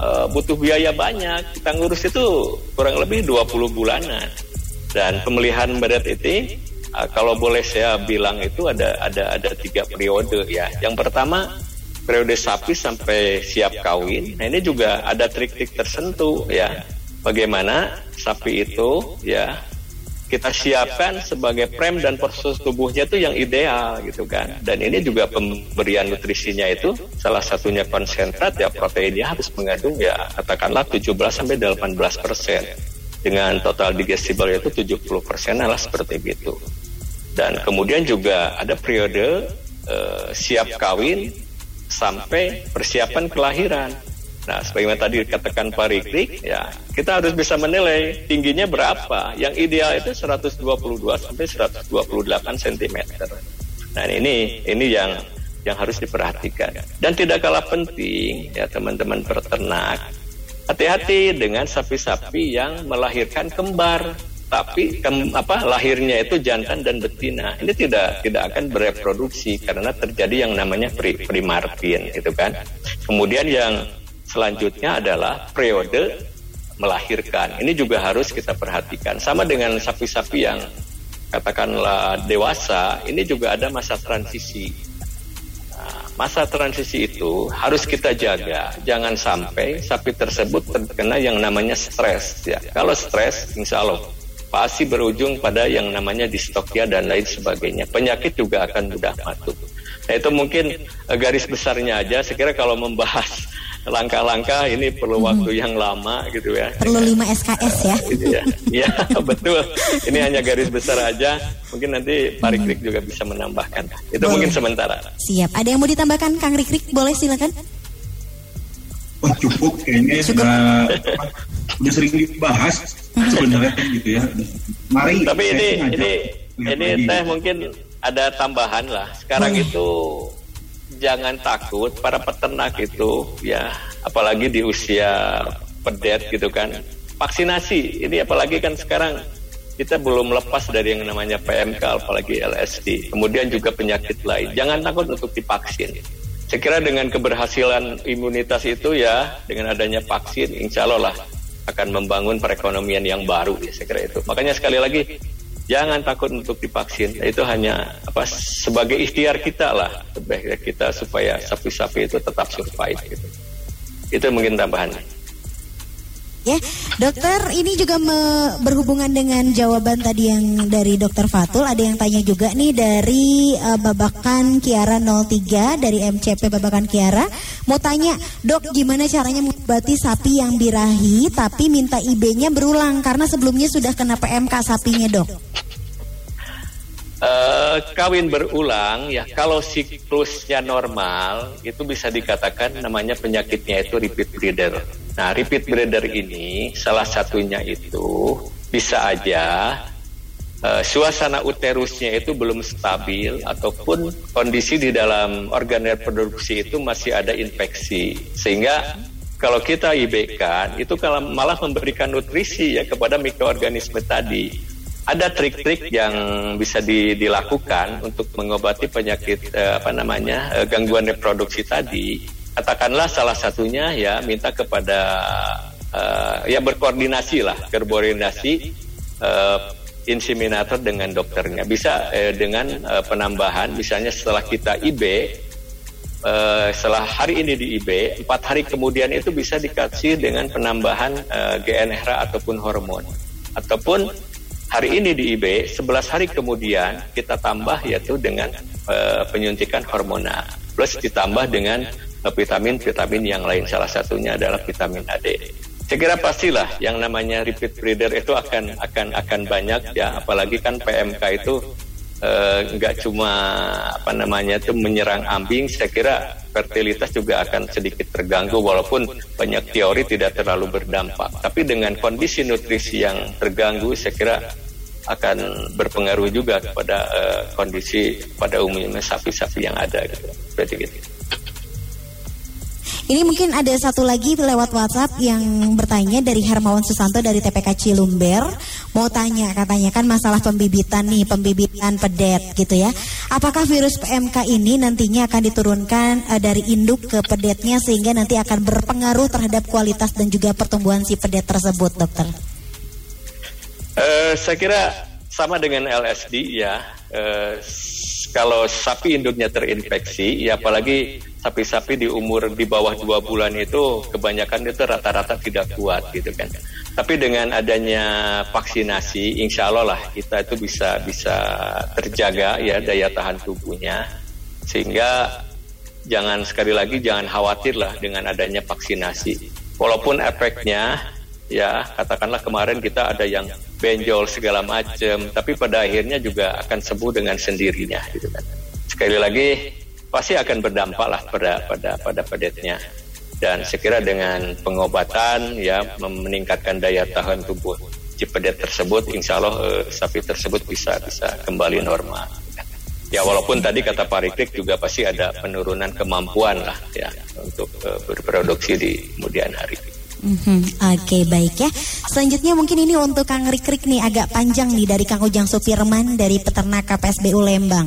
eh, butuh biaya banyak. Kita ngurus itu kurang lebih 20 bulanan. Dan pemeliharaan badat itu eh, kalau boleh saya bilang itu ada ada ada tiga periode ya. Yang pertama periode sapi sampai siap kawin. Nah ini juga ada trik-trik tersentuh ya. Bagaimana sapi itu ya kita siapkan sebagai prem dan proses tubuhnya itu yang ideal gitu kan. Dan ini juga pemberian nutrisinya itu salah satunya konsentrat ya proteinnya harus mengandung ya katakanlah 17 sampai 18 persen. Dengan total digestible itu 70 persen lah seperti itu dan kemudian juga ada periode eh, siap kawin sampai persiapan kelahiran Nah, sebagaimana tadi dikatakan Pak Rikrik, ya kita harus bisa menilai tingginya berapa. Yang ideal itu 122 sampai 128 cm. Nah, ini ini yang yang harus diperhatikan. Dan tidak kalah penting ya teman-teman peternak, hati-hati dengan sapi-sapi yang melahirkan kembar tapi kem, apa lahirnya itu jantan dan betina ini tidak tidak akan bereproduksi karena terjadi yang namanya pri, primartin gitu kan Kemudian yang selanjutnya adalah periode melahirkan. Ini juga harus kita perhatikan. Sama dengan sapi-sapi yang katakanlah dewasa, ini juga ada masa transisi. Nah, masa transisi itu harus kita jaga. Jangan sampai sapi tersebut terkena yang namanya stres. Ya. Kalau stres, insya Allah pasti berujung pada yang namanya distokia dan lain sebagainya. Penyakit juga akan mudah masuk. Nah itu mungkin eh, garis besarnya aja. Sekira kalau membahas langkah-langkah ini perlu waktu yang lama gitu ya. Perlu 5 SKS ya. Gitu ya. Iya betul. Ini hanya garis besar aja. Mungkin nanti Pak Rikrik juga bisa menambahkan. Itu Boleh. mungkin sementara. Siap. Ada yang mau ditambahkan Kang Rikrik? Boleh silakan. Oh cukup kayaknya sudah udah sering dibahas sebenarnya kan gitu ya. Mari. Tapi ini ini ini teh mungkin ada tambahan lah. Sekarang itu jangan takut para peternak itu ya apalagi di usia pedet gitu kan. Vaksinasi ini apalagi kan sekarang kita belum lepas dari yang namanya PMK apalagi LSD. Kemudian juga penyakit lain. Jangan takut untuk divaksin. Saya kira dengan keberhasilan imunitas itu ya dengan adanya vaksin insya Allah lah akan membangun perekonomian yang baru ya saya kira itu. Makanya sekali lagi jangan takut untuk divaksin. Itu hanya apa sebagai ikhtiar kita lah sebagai kita supaya sapi-sapi itu tetap survive gitu. Itu mungkin tambahannya. Ya, dokter ini juga me- berhubungan dengan jawaban tadi yang dari dokter Fatul. Ada yang tanya juga nih dari eh, Babakan Kiara 03 dari MCP Babakan Kiara. Mau tanya, dok gimana caranya mengobati sapi yang birahi tapi minta IB-nya berulang karena sebelumnya sudah kena PMK sapinya dok. Eh, kawin berulang ya kalau siklusnya normal itu bisa dikatakan namanya penyakitnya itu repeat breeder. Nah repeat breeder ini salah satunya itu bisa aja eh, suasana uterusnya itu belum stabil ataupun kondisi di dalam organ reproduksi itu masih ada infeksi sehingga kalau kita IB kan itu malah memberikan nutrisi ya kepada mikroorganisme tadi ada trik-trik yang bisa di- dilakukan untuk mengobati penyakit eh, apa namanya eh, gangguan reproduksi tadi. Katakanlah salah satunya ya minta kepada eh, ya berkoordinasi lah, berkoordinasi eh, inseminator dengan dokternya. Bisa eh, dengan eh, penambahan, misalnya setelah kita IB, eh, setelah hari ini di IB, empat hari kemudian itu bisa dikasih dengan penambahan eh, GNRH ataupun hormon, ataupun hari ini di IB, 11 hari kemudian kita tambah yaitu dengan eh, penyuntikan hormonal, plus ditambah dengan eh, vitamin-vitamin yang lain. Salah satunya adalah vitamin AD. Saya kira pastilah yang namanya repeat breeder itu akan akan akan banyak ya, apalagi kan PMK itu eh, nggak cuma apa namanya itu menyerang ambing. Saya kira fertilitas juga akan sedikit terganggu walaupun banyak teori tidak terlalu berdampak. Tapi dengan kondisi nutrisi yang terganggu, saya kira akan berpengaruh juga kepada eh, kondisi pada umumnya sapi-sapi yang ada gitu. Seperti gitu. Ini mungkin ada satu lagi lewat WhatsApp yang bertanya dari Hermawan Susanto dari TPK Cilumber. Mau tanya katanya kan masalah pembibitan nih, pembibitan pedet gitu ya. Apakah virus PMK ini nantinya akan diturunkan eh, dari induk ke pedetnya sehingga nanti akan berpengaruh terhadap kualitas dan juga pertumbuhan si pedet tersebut, dokter? Eh, saya kira sama dengan LSD ya. S- kalau sapi induknya terinfeksi, ya apalagi sapi-sapi di umur di bawah dua bulan itu kebanyakan itu rata-rata tidak kuat gitu kan. Tapi dengan adanya vaksinasi, insya Allah lah kita itu bisa bisa terjaga ya daya tahan tubuhnya, sehingga jangan sekali lagi jangan khawatir lah dengan adanya vaksinasi. Walaupun efeknya ya katakanlah kemarin kita ada yang benjol segala macam, tapi pada akhirnya juga akan sembuh dengan sendirinya gitu kan. Sekali lagi pasti akan berdampak lah pada pada pada pedetnya. Dan sekira dengan pengobatan ya meningkatkan daya tahan tubuh si pedet tersebut, insya Allah eh, sapi tersebut bisa bisa kembali normal. Ya walaupun tadi kata Pak Rikrik juga pasti ada penurunan kemampuan lah ya untuk eh, berproduksi di kemudian hari. Mhm, Oke baik ya. Selanjutnya mungkin ini untuk Kang Rikrik nih agak panjang nih dari Kang Ujang Supirman dari peternak KPSBU Lembang.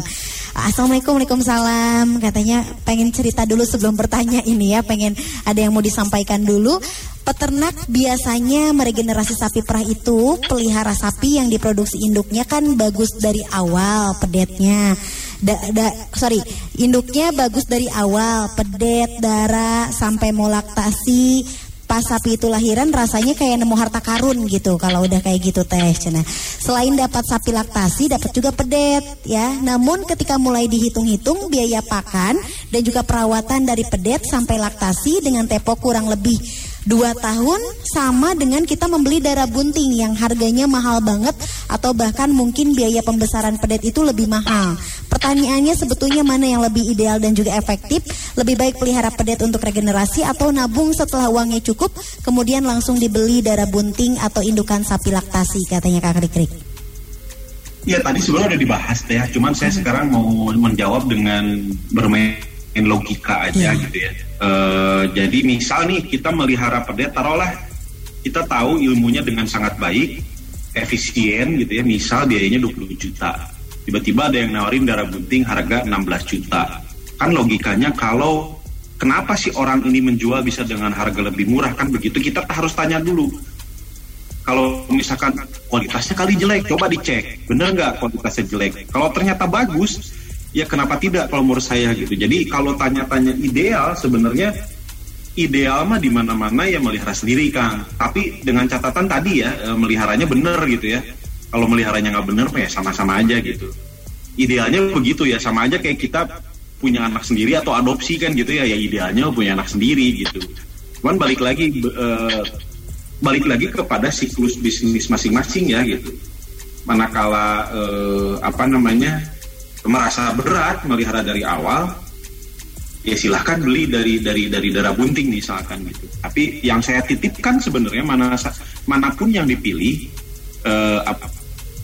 Assalamualaikum, Waalaikumsalam. Katanya pengen cerita dulu sebelum bertanya ini ya, pengen ada yang mau disampaikan dulu. Peternak biasanya meregenerasi sapi perah itu pelihara sapi yang diproduksi induknya kan bagus dari awal pedetnya. Da, da- sorry, induknya bagus dari awal, pedet, darah, sampai mau laktasi, pas sapi itu lahiran rasanya kayak nemu harta karun gitu kalau udah kayak gitu teh Cina. Selain dapat sapi laktasi dapat juga pedet ya. Namun ketika mulai dihitung-hitung biaya pakan dan juga perawatan dari pedet sampai laktasi dengan tempo kurang lebih dua tahun sama dengan kita membeli darah bunting yang harganya mahal banget atau bahkan mungkin biaya pembesaran pedet itu lebih mahal. Pertanyaannya sebetulnya mana yang lebih ideal dan juga efektif? Lebih baik pelihara pedet untuk regenerasi atau nabung setelah uangnya cukup kemudian langsung dibeli darah bunting atau indukan sapi laktasi katanya Kak Krik-Krik. Ya tadi sebenarnya udah dibahas deh, cuman saya sekarang mau menjawab dengan bermain logika aja gitu ya. Eh, jadi misal nih kita melihara pedet, taruhlah kita tahu ilmunya dengan sangat baik, efisien gitu ya. Misal biayanya 20 juta. Tiba-tiba ada yang nawarin darah bunting harga 16 juta. Kan logikanya kalau kenapa sih orang ini menjual bisa dengan harga lebih murah kan begitu kita harus tanya dulu kalau misalkan kualitasnya kali jelek, coba dicek, bener nggak kualitasnya jelek. Kalau ternyata bagus, ya kenapa tidak kalau menurut saya gitu. Jadi kalau tanya-tanya ideal, sebenarnya ideal mah di mana-mana ya melihara sendiri kang. Tapi dengan catatan tadi ya eh, meliharanya bener gitu ya. Kalau meliharanya nggak bener, mah ya sama-sama aja gitu. Idealnya begitu ya, sama aja kayak kita punya anak sendiri atau adopsi kan gitu ya. Ya idealnya punya anak sendiri gitu. Cuman balik lagi eh, balik lagi kepada siklus bisnis masing-masing ya gitu. Manakala eh, apa namanya merasa berat melihara dari awal, ya silahkan beli dari dari dari darah bunting misalkan gitu. Tapi yang saya titipkan sebenarnya mana mana pun yang dipilih eh, apa,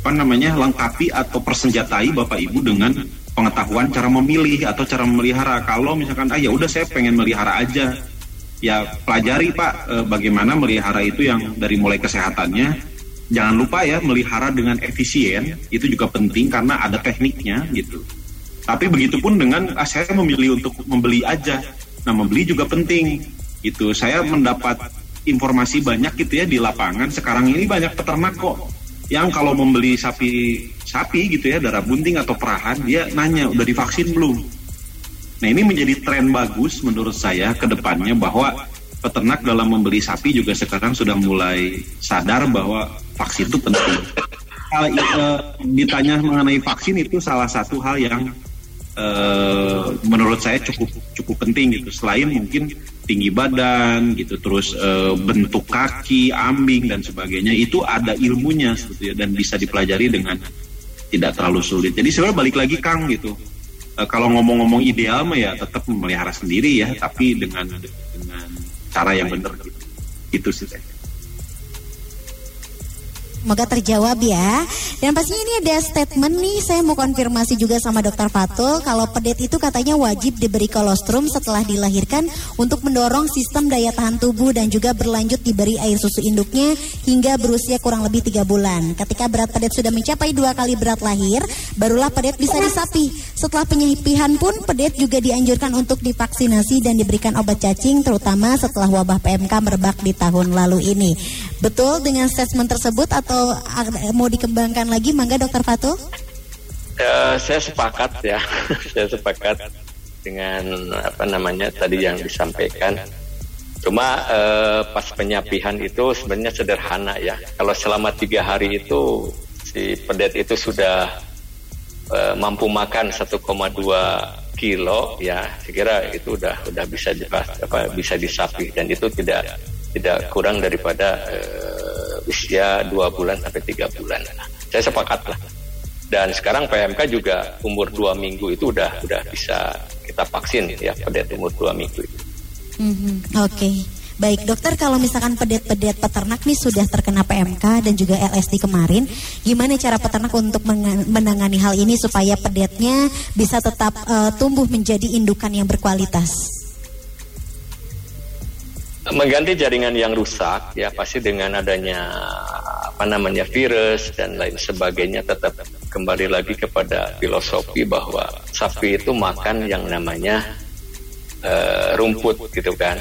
apa namanya lengkapi atau persenjatai bapak ibu dengan pengetahuan cara memilih atau cara memelihara. Kalau misalkan ah ya udah saya pengen melihara aja, ya pelajari pak eh, bagaimana melihara itu yang dari mulai kesehatannya. Jangan lupa ya melihara dengan efisien itu juga penting karena ada tekniknya gitu. Tapi begitupun dengan ah, saya memilih untuk membeli aja. Nah membeli juga penting itu. Saya mendapat informasi banyak gitu ya di lapangan. Sekarang ini banyak peternak kok yang kalau membeli sapi sapi gitu ya darah bunting atau perahan dia nanya udah divaksin belum. Nah ini menjadi tren bagus menurut saya ke depannya bahwa peternak dalam membeli sapi juga sekarang sudah mulai sadar bahwa vaksin itu penting. Hal, eh, ditanya mengenai vaksin itu salah satu hal yang eh, menurut saya cukup cukup penting gitu. Selain mungkin tinggi badan gitu, terus eh, bentuk kaki, ambing dan sebagainya itu ada ilmunya sebetulnya dan bisa dipelajari dengan tidak terlalu sulit. Jadi sebenarnya balik lagi Kang gitu. Eh, kalau ngomong-ngomong ideal mah ya tetap memelihara sendiri ya, tapi dengan dengan cara yang benar gitu. Itu sih. Semoga terjawab ya. Dan pastinya ini ada statement nih, saya mau konfirmasi juga sama dokter Fatul kalau pedet itu katanya wajib diberi kolostrum setelah dilahirkan untuk mendorong sistem daya tahan tubuh dan juga berlanjut diberi air susu induknya hingga berusia kurang lebih tiga bulan. Ketika berat pedet sudah mencapai dua kali berat lahir, barulah pedet bisa disapi. Setelah penyipihan pun pedet juga dianjurkan untuk divaksinasi dan diberikan obat cacing terutama setelah wabah PMK merebak di tahun lalu ini. Betul dengan statement tersebut atau mau dikembangkan lagi mangga dokter Fatul? Eh, saya sepakat ya, saya sepakat dengan apa namanya tadi yang disampaikan. Cuma eh, pas penyapihan itu sebenarnya sederhana ya. Kalau selama tiga hari itu si pedet itu sudah eh, mampu makan 1,2 kilo ya, saya kira itu udah udah bisa apa bisa disapi dan itu tidak tidak kurang daripada eh, usia dua bulan sampai tiga bulan. Nah, saya sepakat lah. Dan sekarang PMK juga umur dua minggu itu udah udah bisa kita vaksin ya pedet umur dua minggu itu. Mhm, Oke. Baik dokter kalau misalkan pedet-pedet peternak nih sudah terkena PMK dan juga LSD kemarin, gimana cara peternak untuk menangani hal ini supaya pedetnya bisa tetap eh, tumbuh menjadi indukan yang berkualitas? Mengganti jaringan yang rusak ya pasti dengan adanya apa namanya virus dan lain sebagainya tetap kembali lagi kepada filosofi bahwa sapi itu makan yang namanya eh, rumput gitu kan.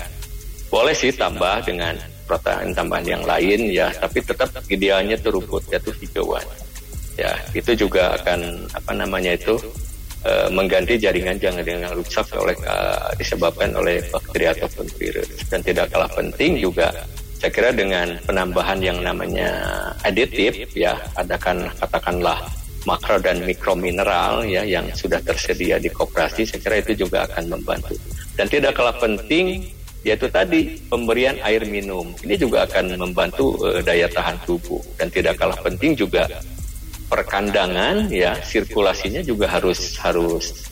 Boleh sih tambah dengan protein tambahan yang lain ya, tapi tetap idealnya itu rumput yaitu hijauan. Ya, itu juga akan apa namanya itu eh, mengganti jaringan jaringan yang rusak oleh eh, disebabkan oleh bakteri ataupun virus. Dan tidak kalah penting juga saya kira dengan penambahan yang namanya aditif ya adakan katakanlah makro dan mikro mineral ya yang sudah tersedia di koperasi saya kira itu juga akan membantu. Dan tidak kalah penting yaitu tadi pemberian air minum. Ini juga akan membantu eh, daya tahan tubuh. Dan tidak kalah penting juga perkandangan ya sirkulasinya juga harus harus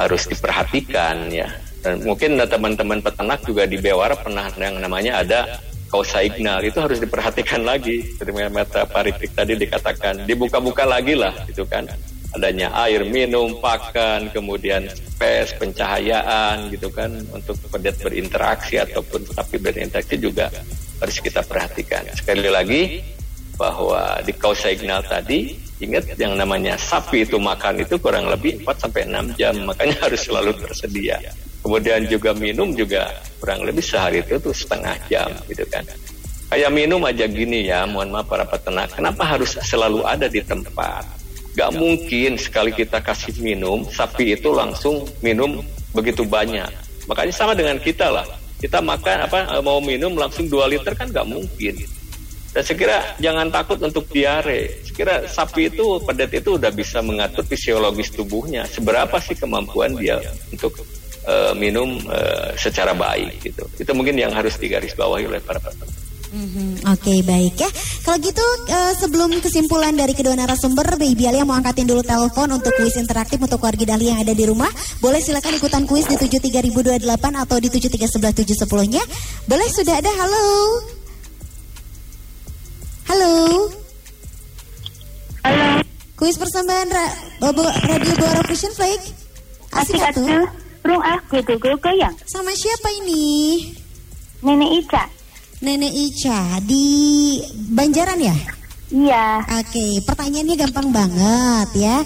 harus diperhatikan ya. Dan mungkin teman-teman peternak juga di Bewara pernah yang namanya ada kausa ignal itu harus diperhatikan lagi. Seperti mata Pariktik tadi dikatakan dibuka-buka lagi lah itu kan. Adanya air minum pakan kemudian space pencahayaan gitu kan. Untuk pedet berinteraksi ataupun sapi berinteraksi juga harus kita perhatikan. Sekali lagi bahwa di kausa ignal tadi ingat yang namanya sapi itu makan itu kurang lebih 4 sampai 6 jam makanya harus selalu tersedia. Kemudian juga minum juga kurang lebih sehari itu tuh setengah jam gitu kan. Kayak minum aja gini ya mohon maaf para peternak kenapa harus selalu ada di tempat? Gak mungkin sekali kita kasih minum sapi itu langsung minum begitu banyak. Makanya sama dengan kita lah. Kita makan apa mau minum langsung 2 liter kan gak mungkin dan saya kira jangan takut untuk diare. Saya kira sapi itu pedet itu udah bisa mengatur fisiologis tubuhnya. Seberapa sih kemampuan dia untuk uh, minum uh, secara baik gitu. Itu mungkin yang harus digarisbawahi oleh para peternak. Mhm, Oke baik ya. Kalau gitu eh, sebelum kesimpulan dari kedua narasumber, Baby Ali yang mau angkatin dulu telepon untuk kuis interaktif untuk warga Dahlia yang ada di rumah. Boleh silakan ikutan kuis di 73028 atau di 7311710 nya. Boleh sudah ada. Halo. Halo. Halo. Kuis persembahan Ra Bobo Radio Bora Fusion Flake. Asik gak tuh? Rung ah, gue gue gue yang. Sama siapa ini? Nenek Ica. Nenek Ica di Banjaran ya? Iya. Oke, pertanyaannya gampang banget ya.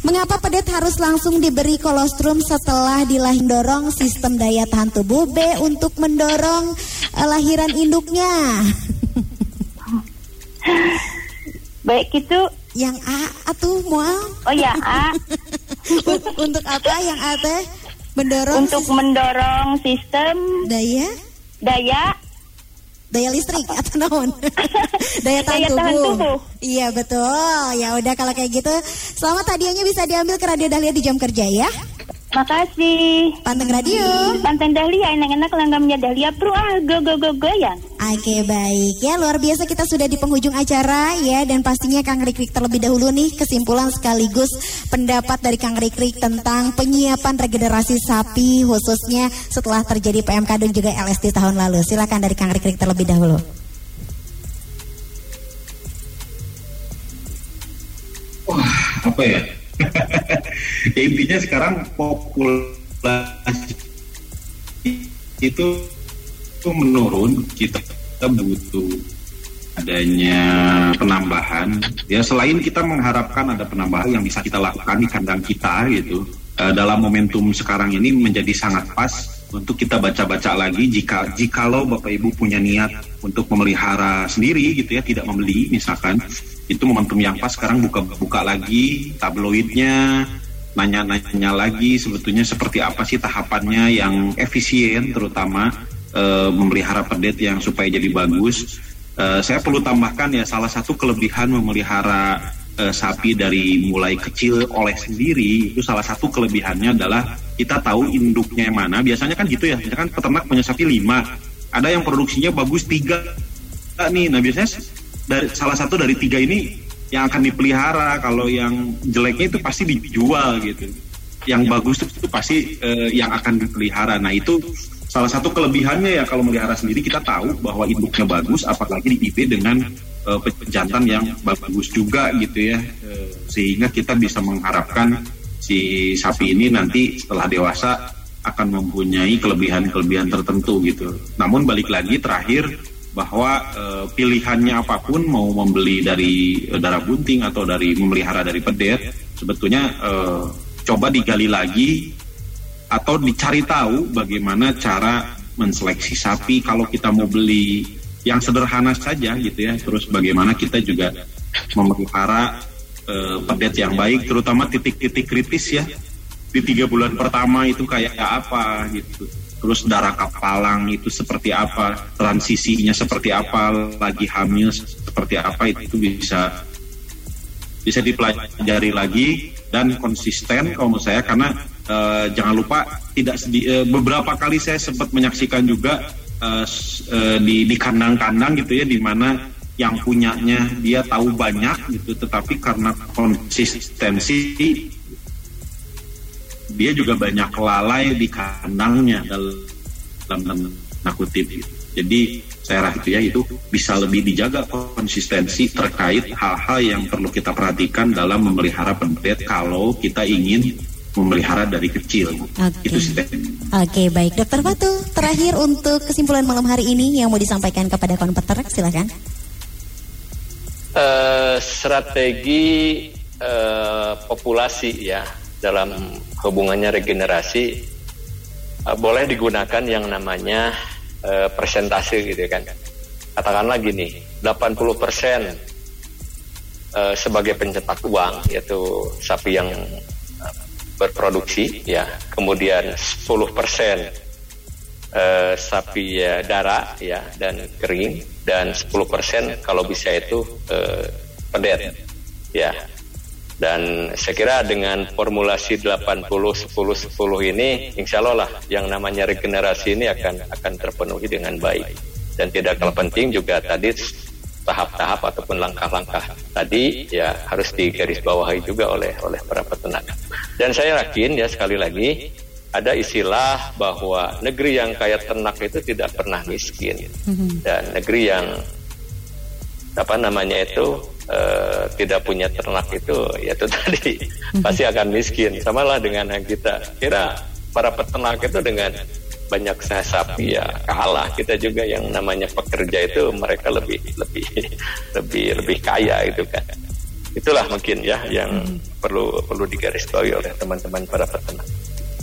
Mengapa pedet harus langsung diberi kolostrum setelah dilahir dorong sistem daya tahan tubuh B untuk mendorong eh, lahiran induknya? Baik itu yang A atuh mual. Oh ya A. untuk apa yang A teh? Mendorong Untuk mendorong sistem daya daya daya listrik atau naon? daya tahan Daya tubuh. tahan tubuh. Iya betul. Ya udah kalau kayak gitu, selamat hadiahnya bisa diambil ke Radio Dahlia di jam kerja ya. Makasih. Panteng Radio. Panteng Dahlia enak-enak langgamnya Dahlia Bro ah go go go goyang. Oke baik ya luar biasa kita sudah di penghujung acara ya dan pastinya Kang Rikrik terlebih dahulu nih kesimpulan sekaligus pendapat dari Kang Rikrik tentang penyiapan regenerasi sapi khususnya setelah terjadi PMK dan juga LSD tahun lalu. Silakan dari Kang Rikrik terlebih dahulu. apa ya? ya intinya sekarang populasi itu itu menurun. Kita, kita butuh adanya penambahan. Ya selain kita mengharapkan ada penambahan yang bisa kita lakukan di kandang kita gitu eh, dalam momentum sekarang ini menjadi sangat pas untuk kita baca-baca lagi jika jikalau bapak ibu punya niat untuk memelihara sendiri gitu ya tidak membeli misalkan itu momentum yang pas sekarang buka-buka lagi tabloidnya nanya-nanya lagi sebetulnya seperti apa sih tahapannya yang efisien terutama eh, memelihara pedet yang supaya jadi bagus. Eh, saya perlu tambahkan ya salah satu kelebihan memelihara eh, sapi dari mulai kecil oleh sendiri itu salah satu kelebihannya adalah kita tahu induknya mana biasanya kan gitu ya. Kan peternak punya sapi lima. Ada yang produksinya bagus tiga nih. Nah biasanya dari salah satu dari tiga ini yang akan dipelihara. Kalau yang jeleknya itu pasti dijual gitu. Yang bagus itu pasti eh, yang akan dipelihara. Nah itu salah satu kelebihannya ya kalau melihara sendiri. Kita tahu bahwa induknya bagus apalagi di IP dengan eh, pejantan yang bagus juga gitu ya. Eh, sehingga kita bisa mengharapkan si sapi ini nanti setelah dewasa akan mempunyai kelebihan-kelebihan tertentu gitu. Namun balik lagi terakhir bahwa eh, pilihannya apa pun mau membeli dari eh, darah bunting atau dari memelihara dari pedet sebetulnya eh, coba digali lagi atau dicari tahu bagaimana cara menseleksi sapi. Kalau kita mau beli yang sederhana saja gitu ya terus bagaimana kita juga memelihara eh, yang baik terutama titik-titik kritis ya. Di tiga bulan pertama itu kayak apa gitu. Terus darah kapalang itu seperti apa transisinya seperti apa lagi hamil seperti apa itu bisa bisa dipelajari lagi dan konsisten kalau menurut saya karena eh, jangan lupa tidak sedi- eh, beberapa kali saya sempat menyaksikan juga s- eh, di di kandang-kandang gitu ya di mana yang punyanya dia tahu banyak gitu tetapi karena konsistensi dia juga banyak lalai di kandangnya dalam dalam tanda kutip gitu. Jadi saya rasa itu ya itu bisa lebih dijaga konsistensi terkait hal-hal yang perlu kita perhatikan dalam memelihara pendet kalau kita ingin memelihara dari kecil. Itu sih. Oke baik Dokter Fatu terakhir untuk kesimpulan malam hari ini yang mau disampaikan kepada kawan peternak Eh, strategi eh, populasi ya dalam hubungannya regenerasi eh, boleh digunakan yang namanya eh, persentase gitu kan. Katakanlah gini, 80% eh, sebagai pencetak uang yaitu sapi yang berproduksi ya, kemudian 10% eh, sapi ya, darah ya dan kering dan 10% kalau bisa itu eh, pedet ya. Dan saya kira dengan formulasi 80 10 10 ini insya Allah lah yang namanya regenerasi ini akan akan terpenuhi dengan baik. Dan tidak kalah penting juga tadi tahap-tahap ataupun langkah-langkah tadi ya harus digarisbawahi juga oleh oleh para peternak. Dan saya yakin ya sekali lagi ada istilah bahwa negeri yang kaya ternak itu tidak pernah miskin. Dan negeri yang apa namanya itu eh, tidak punya ternak itu ya itu tadi pasti akan miskin. Sama lah dengan yang kita kira para peternak itu dengan banyak saya sapi ya kalah. Kita juga yang namanya pekerja itu mereka lebih lebih lebih lebih kaya itu kan. Itulah mungkin ya yang perlu perlu digarisbawahi oleh teman-teman para peternak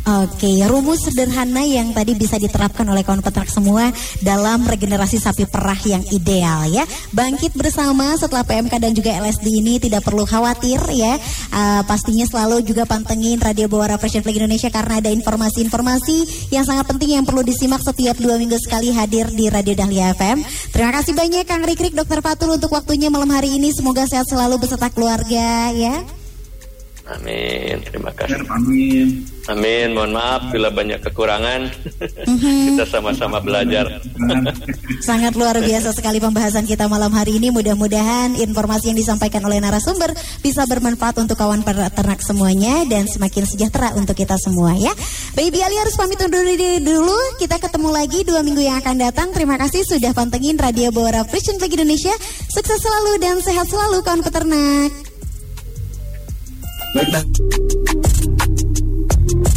Oke, rumus sederhana yang tadi bisa diterapkan oleh kawan peternak semua dalam regenerasi sapi perah yang ideal ya. Bangkit bersama setelah PMK dan juga LSD ini tidak perlu khawatir ya. Uh, pastinya selalu juga pantengin Radio Bawara Fashion Flag Indonesia karena ada informasi-informasi yang sangat penting yang perlu disimak setiap dua minggu sekali hadir di Radio Dahlia FM. Terima kasih banyak Kang Rikrik, Dokter Fatul untuk waktunya malam hari ini. Semoga sehat selalu beserta keluarga ya. Amin terima kasih Amin. Amin mohon maaf bila banyak kekurangan kita sama-sama belajar Sangat luar biasa sekali pembahasan kita malam hari ini. Mudah-mudahan informasi yang disampaikan oleh narasumber bisa bermanfaat untuk kawan peternak semuanya dan semakin sejahtera untuk kita semua ya. Baby Ali harus pamit undur diri dulu. Kita ketemu lagi dua minggu yang akan datang. Terima kasih sudah pantengin Radio Bawara Fashion Flag Indonesia. Sukses selalu dan sehat selalu kawan peternak.